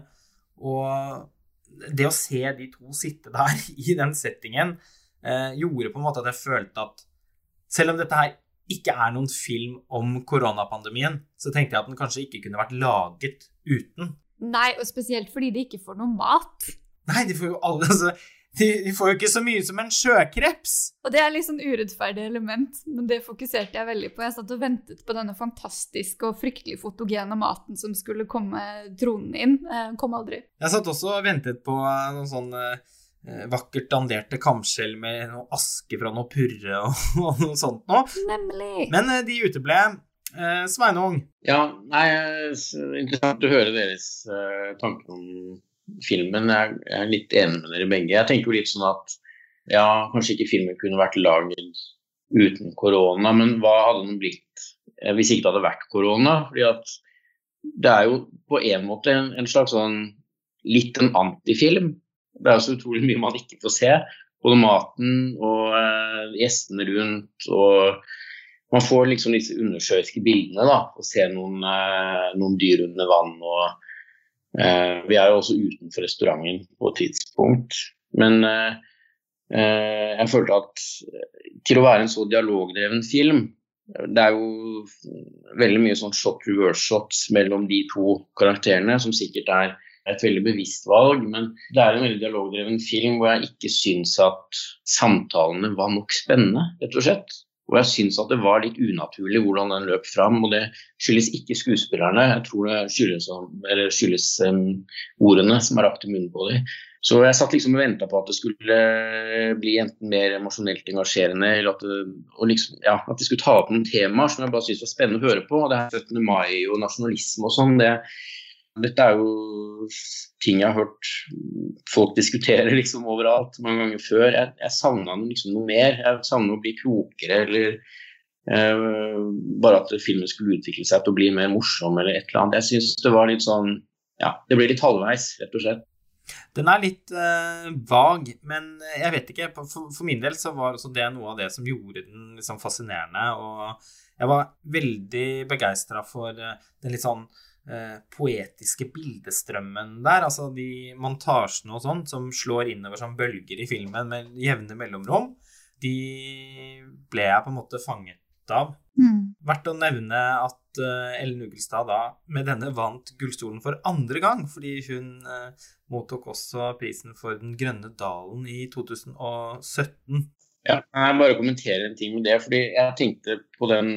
og det å se de to sitte der [laughs] i den settingen eh, gjorde på en måte at jeg følte at selv om dette her ikke er noen film om koronapandemien, så tenkte jeg at den kanskje ikke kunne vært laget uten. Nei, og spesielt fordi de ikke får noe mat. Nei, de får jo alle altså, de, de, får jo ikke så mye som en sjøkreps. Og det er litt sånn urettferdig element, men det fokuserte jeg veldig på. Jeg satt og ventet på denne fantastiske og fryktelig fotogene maten som skulle komme tronen inn. Den kom aldri. Jeg satt også og ventet på noen sånn eh, vakkert danderte kamskjell med noe aske fra noe purre og, [laughs] og noe sånt noe. Nemlig. Men eh, de uteble. Eh, Sveinung? Ja, nei, interessant å høre deres tanker om filmen. Jeg er litt enig med dere begge. Jeg tenker jo litt sånn at ja, kanskje ikke filmen kunne vært laget uten korona, men hva hadde den blitt eh, hvis ikke det hadde vært korona? Fordi at det er jo på en måte en, en slags sånn litt en antifilm. Det er jo så utrolig mye man ikke får se. Både maten og eh, gjestene rundt og, man får liksom disse undersjøiske bildene, da. Og ser noen, eh, noen dyr under vann. og Vi er jo også utenfor restauranten på et tidspunkt. Men eh, eh jeg følte at til å være en så dialogdreven film Det er jo veldig mye sånn shot reverse shots mellom de to karakterene, som sikkert er et veldig bevisst valg, men det er en veldig dialogdreven film hvor jeg ikke syns at samtalene var nok spennende, rett og slett. Og jeg syns at det var litt unaturlig hvordan den løp fram. Og det skyldes ikke skuespillerne, jeg tror det skyldes, skyldes um, ordene som er lagt i munnen på dem. Så jeg satt liksom og venta på at det skulle bli enten mer emosjonelt engasjerende, eller at det, liksom, ja, at de skulle ta opp noen temaer som jeg bare syntes var spennende å høre på. Og det her 17. mai og nasjonalisme og sånn, det, dette er jo ting jeg har hørt folk diskutere liksom overalt mange ganger før. Jeg, jeg savna liksom noe mer. Jeg savna å bli klokere eller eh, bare at filmen skulle utvikle seg til å bli mer morsom eller et eller annet. Jeg syns det var litt sånn Ja, det ble litt halvveis, rett og slett. Den er litt eh, vag, men jeg vet ikke. For, for, min del så var det noe av det som gjorde den liksom fascinerende. Og jeg var veldig begeistra for uh, den litt sånn Eh, poetiske bildestrømmen der. Altså de montasjene og sånt som slår innover som bølger i filmen med jevne mellomrom, de ble jeg på en måte fanget av. Mm. Verdt å nevne at uh, Ellen Ugelstad da med denne vant Gullstolen for andre gang, fordi hun uh, mottok også prisen for Den grønne dalen i 2017. Ja, jeg bare kommentere en ting med det. fordi Jeg tenkte på den,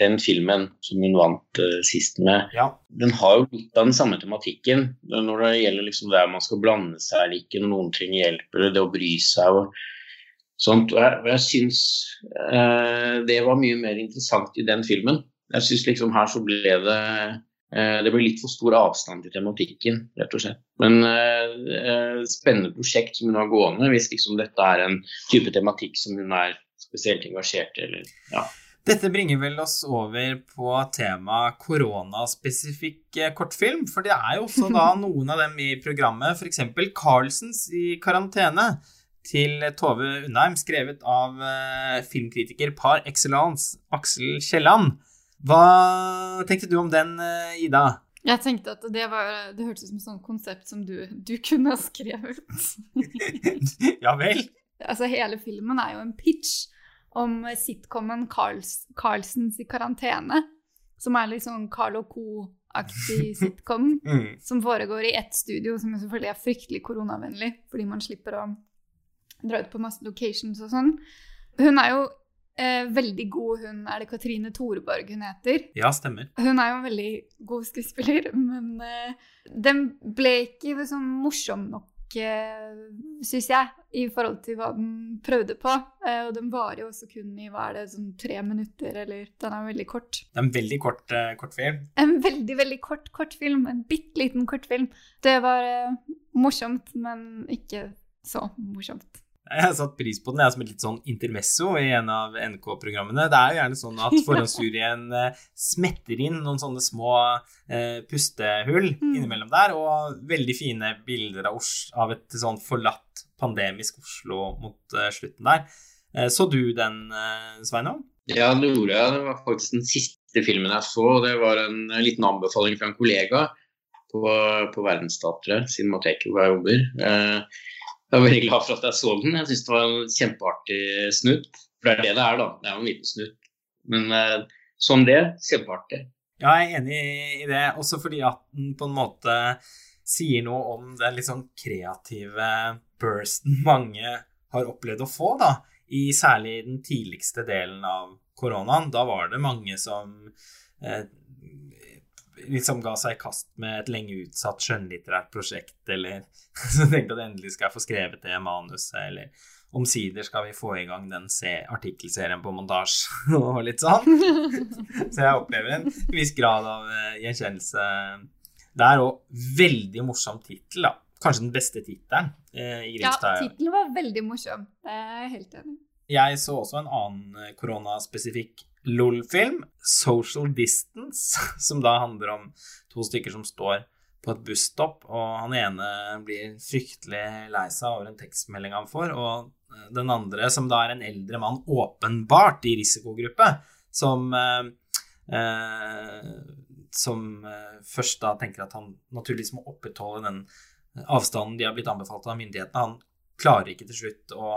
den filmen som hun vant uh, sist med. Ja. Den har jo litt av den samme tematikken når det gjelder liksom der man skal blande seg eller ikke, når noen trenger hjelp, eller det å bry seg. og sånt. Og jeg, og jeg syns uh, det var mye mer interessant i den filmen. Jeg syns liksom her så ble det det blir litt for stor avstand til tematikken, rett og slett. Men eh, spennende prosjekt som hun har gående, hvis liksom dette er en type tematikk som hun er spesielt engasjert i. Ja. Dette bringer vel oss over på temaet koronaspesifikk kortfilm. For det er jo også da [laughs] noen av dem i programmet, f.eks. Carlsens i karantene til Tove Undheim, skrevet av filmkritiker par excellence Aksel Kielland. Hva tenkte du om den, eh, Ida? Jeg tenkte at det, var, det hørtes ut som et sånt konsept som du, du kunne ha skrevet. [laughs] ja vel? Altså, hele filmen er jo en pitch om sitcomen Carls, Carlsens i karantene. Som er litt sånn Carl og Co-aktig [laughs] sitcom. mm. Som foregår i ett studio, som selvfølgelig er fryktelig koronavennlig. Fordi man slipper å dra ut på masse locations og sånn. Hun er jo Eh, veldig god hun Er det Katrine Toreborg hun heter? Ja, stemmer. Hun er jo en veldig god skuespiller, men eh, den ble ikke sånn morsom nok, eh, syns jeg, i forhold til hva den prøvde på. Eh, og den varer jo også kun i hva er det, sånn tre minutter, eller Den er veldig kort. Det er en veldig kort eh, kortfilm? En veldig, veldig kort kortfilm. En bitte liten kortfilm. Det var eh, morsomt, men ikke så morsomt. Jeg har satt pris på den jeg som et litt sånn intermesso i en av NK-programmene. Det er jo gjerne sånn at [laughs] forhåndsjuryen eh, smetter inn noen sånne små eh, pustehull mm. innimellom der, og veldig fine bilder av, av et sånn forlatt pandemisk Oslo mot eh, slutten der. Eh, så du den, eh, Sveinung? Ja, det gjorde jeg. Det var faktisk den siste filmen jeg så. Det var en liten anbefaling fra en kollega på, på Verdensteatret, Cinemateket, hvor jeg jobber. Eh, jeg er veldig glad for at jeg så den. Jeg syns det var en kjempeartig snutt. For det er det det er, da. Det er jo en liten snutt. Men eh, som det, kjempeartig. Ja, jeg er enig i det. Også fordi at den på en måte sier noe om den litt sånn kreative bursten mange har opplevd å få, da. I særlig den tidligste delen av koronaen. Da var det mange som eh, liksom ga seg i kast med et lenge utsatt skjønnlitterært prosjekt, eller [laughs] så tenkte at endelig skal jeg få skrevet det manuset, eller omsider skal vi få i gang den artikkelserien på montasje [laughs] og litt sånn. [laughs] Så jeg opplever en viss grad av uh, gjenkjennelse Det er òg veldig morsom tittel, da. Kanskje den beste tittelen eh, i Grimstad. Ja, tittelen var veldig morsom. Det er jeg helt enig i. Jeg så også en annen eh, koronaspesifikk LOL-film, 'Social Distance', [laughs] som da handler om to stykker som står på et busstopp, og han ene blir fryktelig lei seg over en tekstmelding han får, og den andre, som da er en eldre mann, åpenbart i risikogruppe, som eh, eh, Som eh, først da tenker at han naturligvis må opprettholde den avstanden de har blitt anbefalt av myndighetene. Han klarer ikke til slutt å,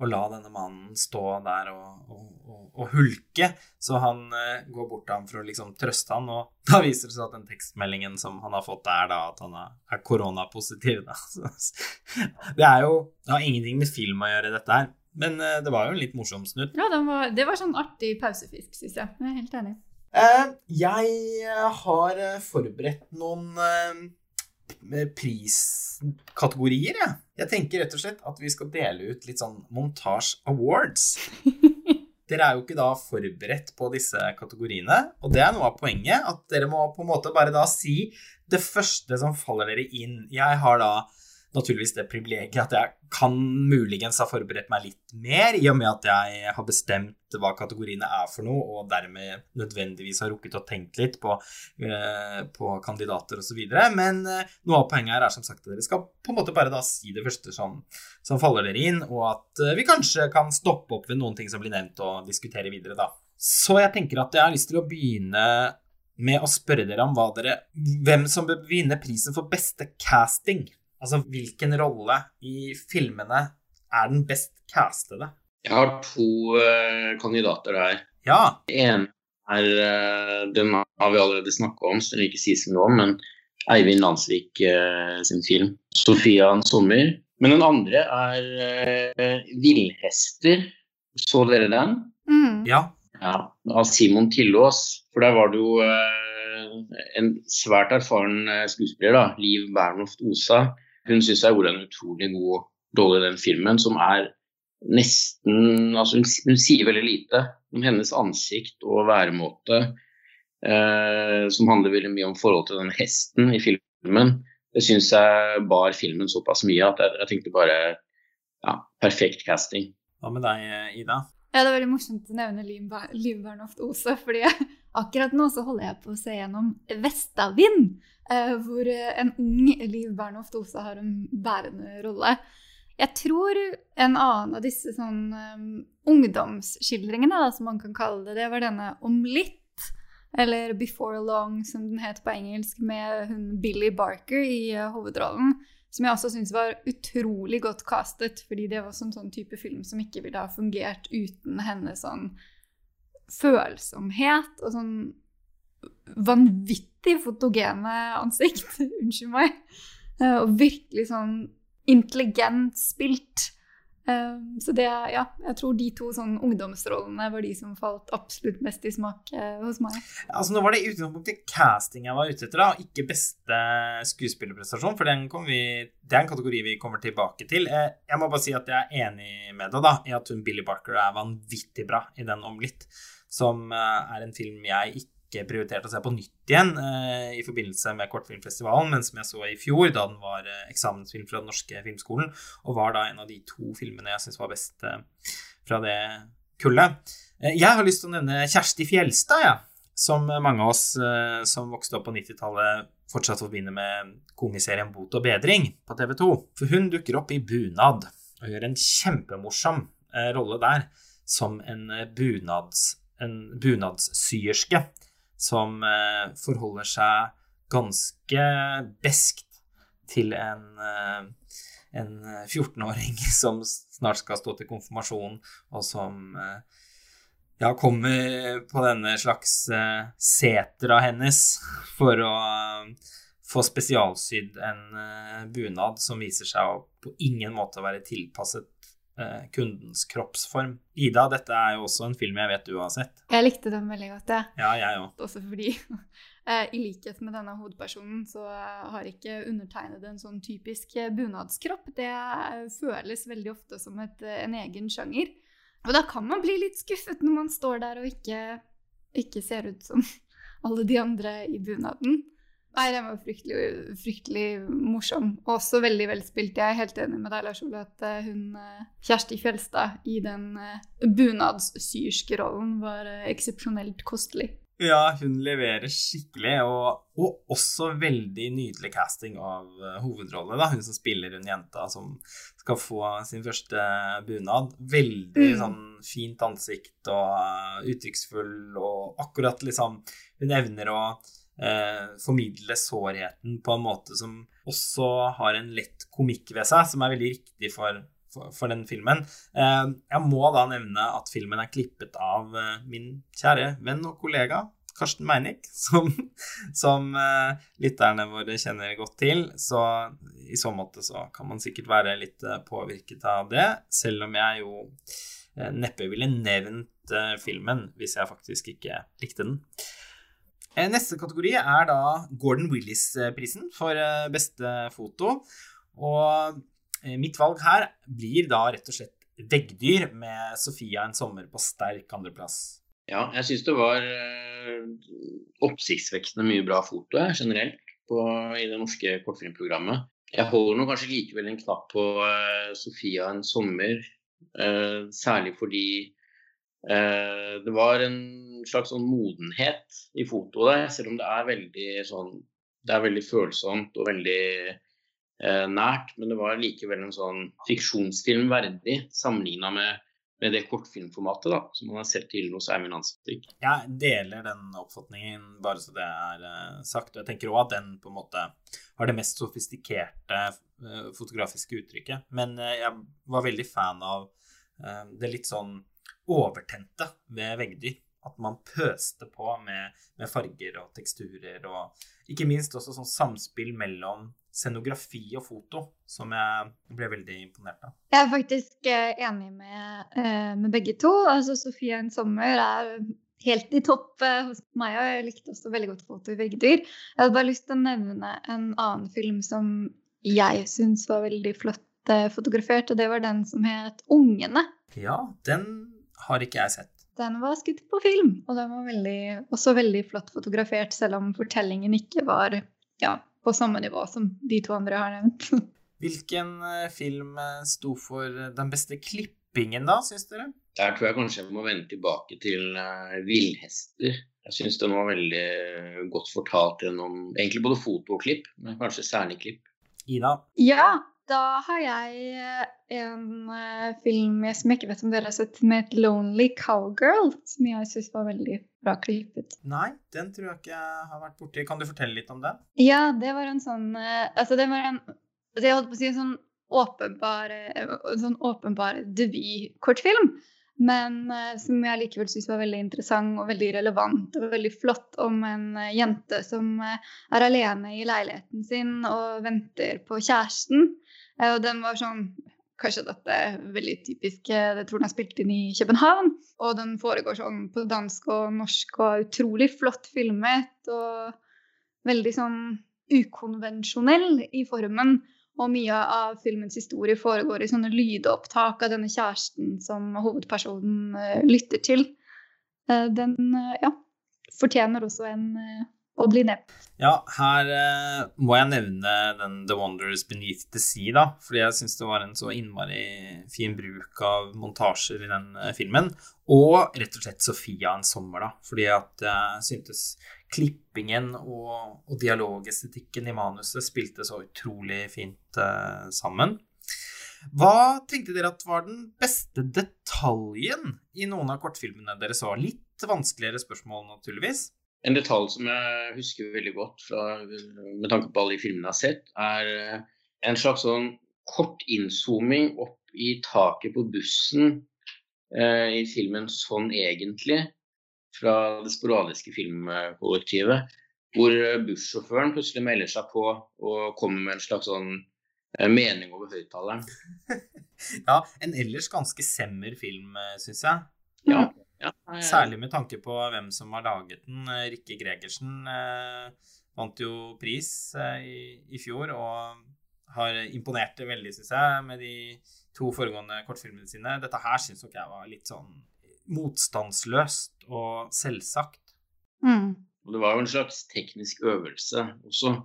å la denne mannen stå der og, og, og hulke, så han eh, går bort til ham for å liksom trøste han, og da viser det seg at den tekstmeldingen som han har fått, er da at han er, koronapositiv. [laughs] Det er jo Det har ingenting med film å gjøre, dette her. Men eh, det var jo en litt morsom snutt. Ja, var, det var sånn artig pausefisk, syns jeg. Jeg er helt enig. Eh, jeg har eh, forberedt noen eh, priskategorier, jeg. Jeg tenker rett og slett at vi skal dele ut litt sånn montasje awards. [laughs] Dere er jo ikke da forberedt på disse kategoriene, og det er noe av poenget. At dere må på en måte bare da si det første som faller dere inn. Jeg har da naturligvis det privilegiet at jeg kan muligens ha forberedt meg litt mer, i og med at jeg har bestemt hva kategoriene er for noe, og dermed nødvendigvis har rukket å tenke litt på, eh, på kandidater osv. Men eh, noe av poenget her er som sagt at dere skal på en måte bare da si det første som, som faller dere inn, og at eh, vi kanskje kan stoppe opp ved noen ting som blir nevnt, og diskutere videre, da. Så jeg tenker at jeg har lyst til å begynne med å spørre dere om dere, hvem som bør vinne prisen for beste casting. Altså, hvilken rolle i filmene er den best castede? Jeg har to uh, kandidater der. Ja. En er uh, Den har vi allerede snakka om, så den vil ikke sies noe om, men Eivind Landsvik uh, sin film 'Sofia en sommer'. Men den andre er 'Villhester'. Så dere den? Mm. Ja. ja. Av Simon Tillås. For der var det jo en svært erfaren skuespiller, da, Liv Bernhoft Osa, hun syns jeg gjorde en utrolig god rolle i den filmen, som er nesten Altså, hun, hun, sier veldig lite om hennes ansikt og væremåte, eh, som handler veldig mye om forholdet til den hesten i filmen. Det syns jeg bar filmen såpass mye at jeg, jeg tenkte bare ja, perfekt casting. Hva med deg, Ida? Ja, Det er veldig morsomt å nevne Liv Bernhoft Ose, fordi [laughs] akkurat nå så holder jeg på å se gjennom Vestavind. Eh, hvor eh, en ung Liv Bernhoft Ose har en bærende rolle. Jeg tror en annen av disse sånn um, ungdomsskildringene, da, som man kan kalle det, det var denne Om litt, eller Before Long, som den het på engelsk, med hun Billy Barker i uh, hovedrollen. Som jeg også syns var utrolig godt castet, fordi det var sånn, sånn type film som ikke ville ha fungert uten hennes sånn følsomhet og sånn vanvittig fotogene ansikt. [laughs] Unnskyld meg. Eh, og virkelig sånn intelligent spilt. Eh, så det, ja, jeg tror de to sånn ungdomsrollene var de som falt absolutt mest i smak eh, hos meg. Altså Nå var det i utgangspunktet casting jeg var ute etter, da, ikke beste skuespillerprestasjon. For den vi, det er en kategori vi kommer tilbake til. Jeg må bare si at jeg er enig med deg da, i at hun Billy Barker er vanvittig bra i den om litt. Som er en film jeg ikke ikke prioritert å se på nytt igjen eh, i forbindelse med Kortfilmfestivalen, men som jeg så i fjor, da den var eh, eksamensfilm fra Den norske filmskolen, og var da en av de to filmene jeg syns var best eh, fra det kullet. Eh, jeg har lyst til å nevne Kjersti Fjelstad, ja, som mange av oss eh, som vokste opp på 90-tallet, fortsatt forbinder med komiserien Bot og bedring på TV 2. For hun dukker opp i bunad og gjør en kjempemorsom eh, rolle der som en bunads en bunadssyerske som eh, forholder seg ganske beskt til en, eh, en 14-åring [laughs] som snart skal stå til konfirmasjon, og som eh, ja, kommer på denne slags setra hennes [laughs] for å få spesialsydd en bunad som viser seg å på ingen måte være tilpasset kundens kroppsform. Ida, dette er jo også en film jeg vet du har sett. Jeg likte den veldig godt, jeg. Ja, jeg også. Også fordi [laughs] i likhet med denne hovedpersonen så har ikke undertegnet en sånn typisk bunadskropp. Det føles veldig ofte som et, en egen sjanger. Og da kan man bli litt skuffet når man står der og ikke, ikke ser ut som [laughs] alle de andre i bunaden. Nei, den var fryktelig, fryktelig morsom. Og også veldig velspilt. Jeg er helt enig med deg, Lars Ole, at eh, hun eh, Kjersti Fjelstad i den eh, bunadssyerske rollen var eksepsjonelt kostelig. Ja, hun leverer skikkelig, og, og også veldig nydelig casting av hovedrolle. da, Hun som spiller hun jenta som skal få sin første bunad. Veldig mm. sånn fint ansikt og uh, uttrykksfull, og akkurat liksom Hun evner å uh, formidle sårheten på en måte som også har en lett komikk ved seg, som er veldig riktig for for, for, den filmen. Eh, jeg må da nevne at filmen er klippet av eh, min kjære venn og kollega Karsten Meinick, [laughs] som, som uh, lytterne våre kjenner godt til. Så i så måte så kan man sikkert være litt uh, påvirket av det, selv om jeg jo uh, neppe ville nevnt filmen hvis jeg faktisk ikke likte den. Neste kategori er da Gordon Willis-prisen for beste foto. Og Eh, mitt valg her blir da rett og slett veggdyr med Sofia en sommer på sterk andreplass. Ja, jeg syns det var uh, oppsiktsvekkende mye bra foto generelt på, i det norske kortfilmprogrammet. Jeg holder nå kanskje likevel en knapp på uh, Sofia en sommer, uh, særlig fordi det var en slags sånn modenhet i fotoet selv om det er veldig sånn Det er veldig følsomt og veldig eh, nært, men det var likevel en sånn fiksjonsfilm verdig sammenligna med, med, det kortfilmformatet da, som man har sett til hos Eivind Hansvik. Jeg deler den oppfatningen, bare så det er eh, sagt. Og jeg tenker òg at den på en måte har det mest sofistikerte eh, fotografiske uttrykket. Men eh, jeg var veldig fan av det litt sånn overtente ved veggdyr. At man pøste på med, med, farger og teksturer, og ikke minst også sånn samspill mellom scenografi og foto som jeg ble veldig imponert av. Jeg er faktisk eh, enig med, eh, med begge to. Altså, 'Sofie en sommer' er helt i topp eh, hos meg, og jeg likte også veldig godt foto i begge dyr. Jeg hadde bare lyst til å nevne en annen film som jeg syns var veldig flott fotografert, og det var den som het 'Ungene'. Ja, den har ikke jeg sett. Den var skutt på film, og den var veldig, også veldig flott fotografert, selv om fortellingen ikke var ja, på samme nivå som de to andre har nevnt. [laughs] Hvilken eh, film eh, sto for den beste klippingen, da, syns dere? Der tror jeg kanskje jeg må vende tilbake til uh, Villhester. Jeg syns den var veldig godt fortalt gjennom egentlig både foto og klipp, men kanskje særlig klipp. Ida? Ja, da har jeg en uh, film som jeg ikke vet om dere har sett, som heter 'Lonely Cowgirl', som jeg syns var veldig bra klippet. Nei, den tror jeg ikke har vært borti. Kan du fortelle litt om den? Ja, det var en sånn uh, Altså, det var en altså Jeg holdt på å si en sånn åpenbar, en sånn åpenbar debutkortfilm. Men som jeg likevel syns var veldig interessant og veldig relevant var veldig flott om en jente som er alene i leiligheten sin og venter på kjæresten. Og den var sånn Kanskje dette er veldig typisk Jeg tror den er spilt inn i København. Og den foregår sånn på dansk og norsk og utrolig flott filmet. Og veldig sånn ukonvensjonell i formen. Og mye av filmens historie foregår i sånne lydopptak av denne kjæresten som hovedpersonen uh, lytter til. Den ja, fortjener også en å bli nevnt. Ja, her eh, må jeg nevne den The Wonders Beneath the Sea, da. Fordi jeg syns det var en så innmari fin bruk av montasjer i den eh, filmen. Og rett og slett Sofia en sommer, da. Fordi at jeg syntes klippingen og, og dialogestetikken i manuset spilte så utrolig fint eh, sammen. Hva tenkte dere at var den beste detaljen i noen av kortfilmene dere så? Litt vanskeligere spørsmål, naturligvis. En detalj som jeg husker veldig godt fra, med tanke på alle de filmene jeg har sett, er eh, en slags sånn kort innzooming opp i taket på bussen eh, i filmen 'Sånn egentlig' fra det sporadiske filmkollektivet. Hvor bussjåføren plutselig melder seg på og kommer med en slags sånn eh, mening over høyttaleren. [laughs] ja, en ellers ganske semmer film, eh, syns jeg. Ja. Ja, Særlig med tanke på hvem som har laget den. Eh, Rikke Gregersen eh, vant jo pris eh, i, i, fjor og har imponert veldig, syns jeg, med de to foregående kortfilmene sine. Dette her syns nok jeg var litt sånn motstandsløst og selvsagt. Mm. Det var jo en slags teknisk øvelse også,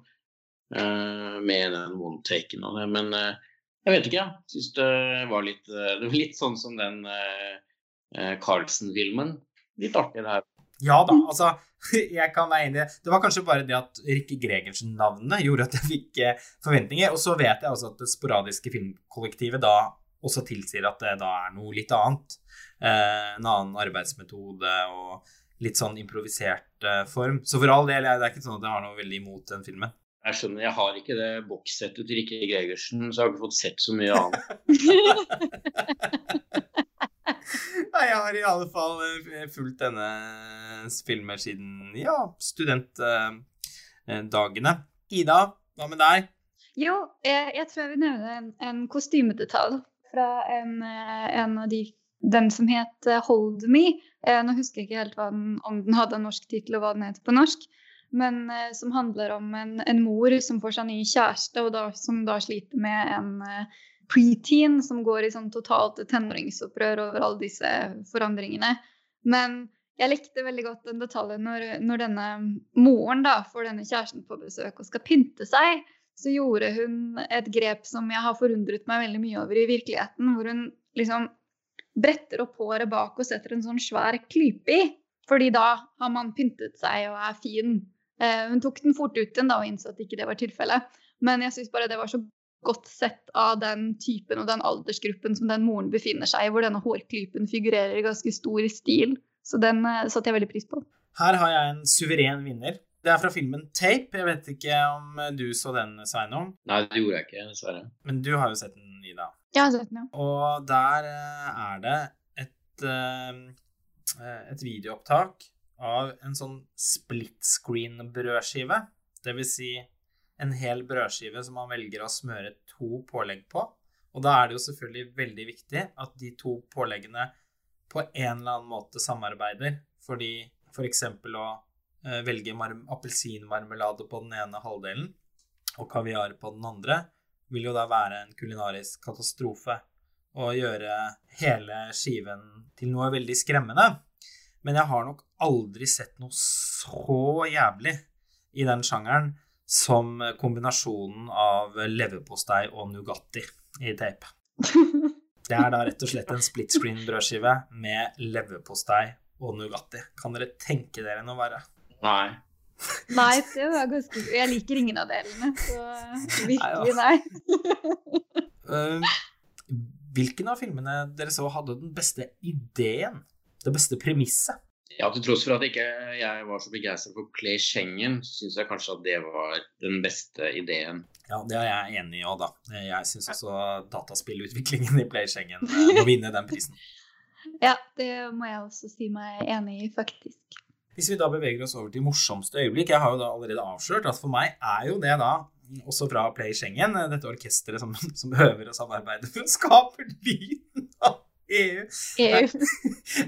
eh, med den one-taken av det. Men eh, jeg vet ikke, jeg syns det var litt, det var litt sånn som den eh, Eh, Carlsen-filmen. Litt artig, det her. Ja da, altså [laughs] jeg kan være enig. Det var kanskje bare det at Rikke Gregersen-navnet gjorde at jeg fikk eh, forventninger. Og så vet jeg også at det sporadiske filmkollektivet da også tilsier at det da er noe litt annet. Eh, en annen arbeidsmetode og litt sånn improvisert eh, form. Så for all del, det er ikke sånn at jeg har noe veldig imot den filmen. Jeg skjønner, jeg har ikke det bokssettet til Rikke Gregersen, så jeg har ikke fått sett så mye annet. [laughs] [laughs] Nei, jeg har i alle fall eh, fulgt denne filmen siden ja, studentdagene. Ida, hva med deg? Jo, jeg, jeg tror jeg vil nevne en, en kostymedetalj fra en, eh, en, av de Den som het eh, Hold Me. Nå husker jeg ikke helt den, om den hadde en norsk tittel og hva den heter på norsk. Men som handler om en, en, mor som får seg ny kjæreste, og da, som da sliter med en preteen som går i sånn totalt tenåringsopprør over alle disse forandringene. Men jeg likte veldig godt den detaljen når, når denne moren da får denne kjæresten på besøk og skal pynte seg. Så gjorde hun et grep som jeg har forundret meg veldig mye over i virkeligheten. Hvor hun liksom bretter opp håret bak og setter en sånn svær klype i. Fordi da har man pyntet seg og er fin. Eh, hun tok den fort ut igjen da og innså at ikke det var tilfellet. Men jeg syns bare det var så godt sett av den typen og den aldersgruppen som den moren befinner seg i, hvor denne hårklypen figurerer i ganske stor stil. Så den uh, satte jeg veldig pris på. Her har jeg en suveren vinner. Det er fra filmen Tape. Jeg vet ikke om du så den, Sveinung? Nei, det gjorde jeg ikke, dessverre. Men du har jo sett den, Ida. Jeg har sett den, ja. Og der uh, er det et, uh, et videoopptak av en sånn split screen-brødskive. Det vil si en hel brødskive som man velger å smøre to pålegg på. Og da er det jo selvfølgelig veldig viktig at de to påleggene på en eller annen måte samarbeider. Fordi f.eks. For å eh, velge appelsinmarmelade på den ene halvdelen og kaviar på den andre vil jo da være en kulinarisk katastrofe og gjøre hele skiven til noe veldig skremmende. Men jeg har nok aldri sett noe så jævlig i den sjangeren som kombinasjonen av leverpostei og Nugatti i tape. [laughs] Det er da rett og slett en split screen brødskive med leverpostei og Nugatti. Kan dere tenke dere noe verre? Nei. Nei, det var ganske Jeg liker ingen av delene, så [laughs] virkelig nei. nei. hvilken av filmene dere så hadde den beste ideen? Det beste premisset? Ja, til tross for at ikke jeg var så begeistra for Play Schengen, så syns jeg kanskje at det var den beste ideen. Ja, det er jeg enig i òg, da. Jeg syns også dataspillutviklingen i Play Schengen må vinne den prisen. [laughs] Ja, det må jeg også si meg enig i, faktisk. Hvis vi da beveger oss over til morsomste øyeblikk Jeg har jo da allerede avslørt at for meg er jo det da, også fra Play Schengen, dette orkesteret som, som øver og samarbeider for å skape lyden av EU. EU.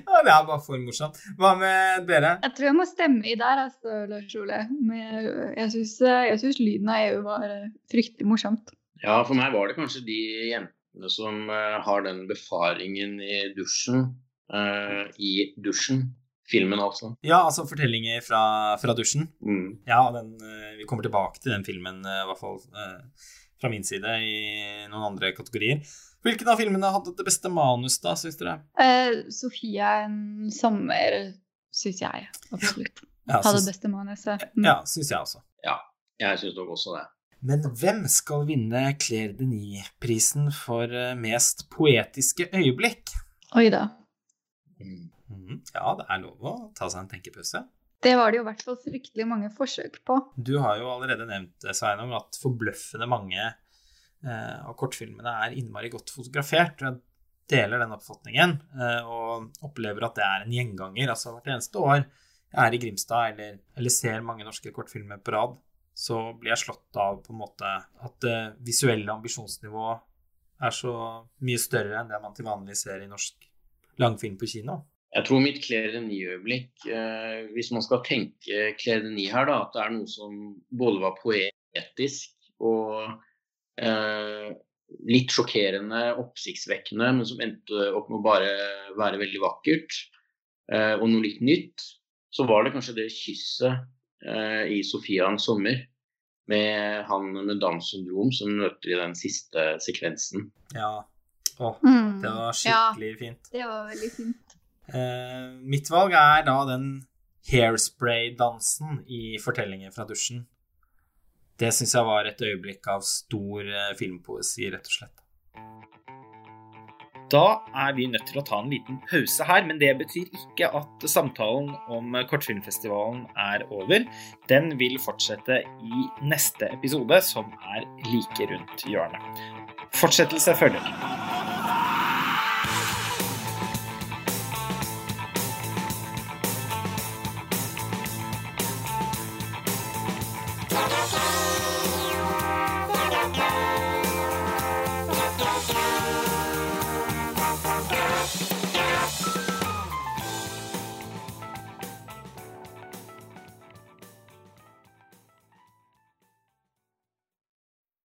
ja, det er bare for morsomt. Hva med dere? Jeg tror jeg må stemme i der, altså, Lars Ole. Men jeg syns lyden av EU var eh, fryktelig morsomt. Ja, for meg var det kanskje de jentene som uh, har den befaringen i dusjen. Uh, I dusjen. Filmen, altså. Ja, altså fortellinger fra, fra dusjen. Mm. Ja, den, uh, vi kommer tilbake til den filmen, i hvert fall fra min side, i noen andre kategorier. Hvilken av filmene hadde det beste manus, da, syns dere? Uh, Sofia en sommer, syns jeg. Absolutt. Ja, hadde det beste manuset. Mm. Ja, syns jeg også. Ja, jeg syns nok også det. Men hvem skal vinne Claire Denis-prisen for eh, mest poetiske øyeblikk? Oi da. Mm. Ja, det er lov å ta seg en tenkepause. Det var det jo i hvert fall fryktelig mange forsøk på. Du har jo allerede nevnt, Sveinung, at forbløffende mange Eh, og kortfilmene er innmari godt fotografert. og Jeg deler den oppfatningen eh, og opplever at det er en gjenganger. Altså hvert eneste år jeg er i Grimstad eller, eller ser mange norske kortfilmer på rad, så blir jeg slått av på en måte at det visuelle ambisjonsnivået er så mye større enn det man til vanlig ser i norsk langfilm på kino. Jeg tror mitt Claire Denis-øyeblikk, eh, hvis man skal tenke Denis her, da, at det er noe som både var poetisk og Eh, litt sjokkerende, oppsiktsvekkende, men som endte opp med å bare være veldig vakkert. Eh, og noe litt nytt. Så var det kanskje det kysset eh, i Sofians sommer med han med Downs syndrom som møter i den siste sekvensen. Ja. Å, mm. det var skikkelig ja, fint. Det var veldig fint. Eh, mitt valg er da den hairspray-dansen i fortellinger fra dusjen. Det syns jeg var et øyeblikk av stor eh, filmpoesi, rett og slett. Da er vi nødt til å ta en liten pause her, men det betyr ikke at samtalen om Kortfilmfestivalen er over. Den vil fortsette i neste episode, som er like rundt hjørnet. Fortsettelse følger.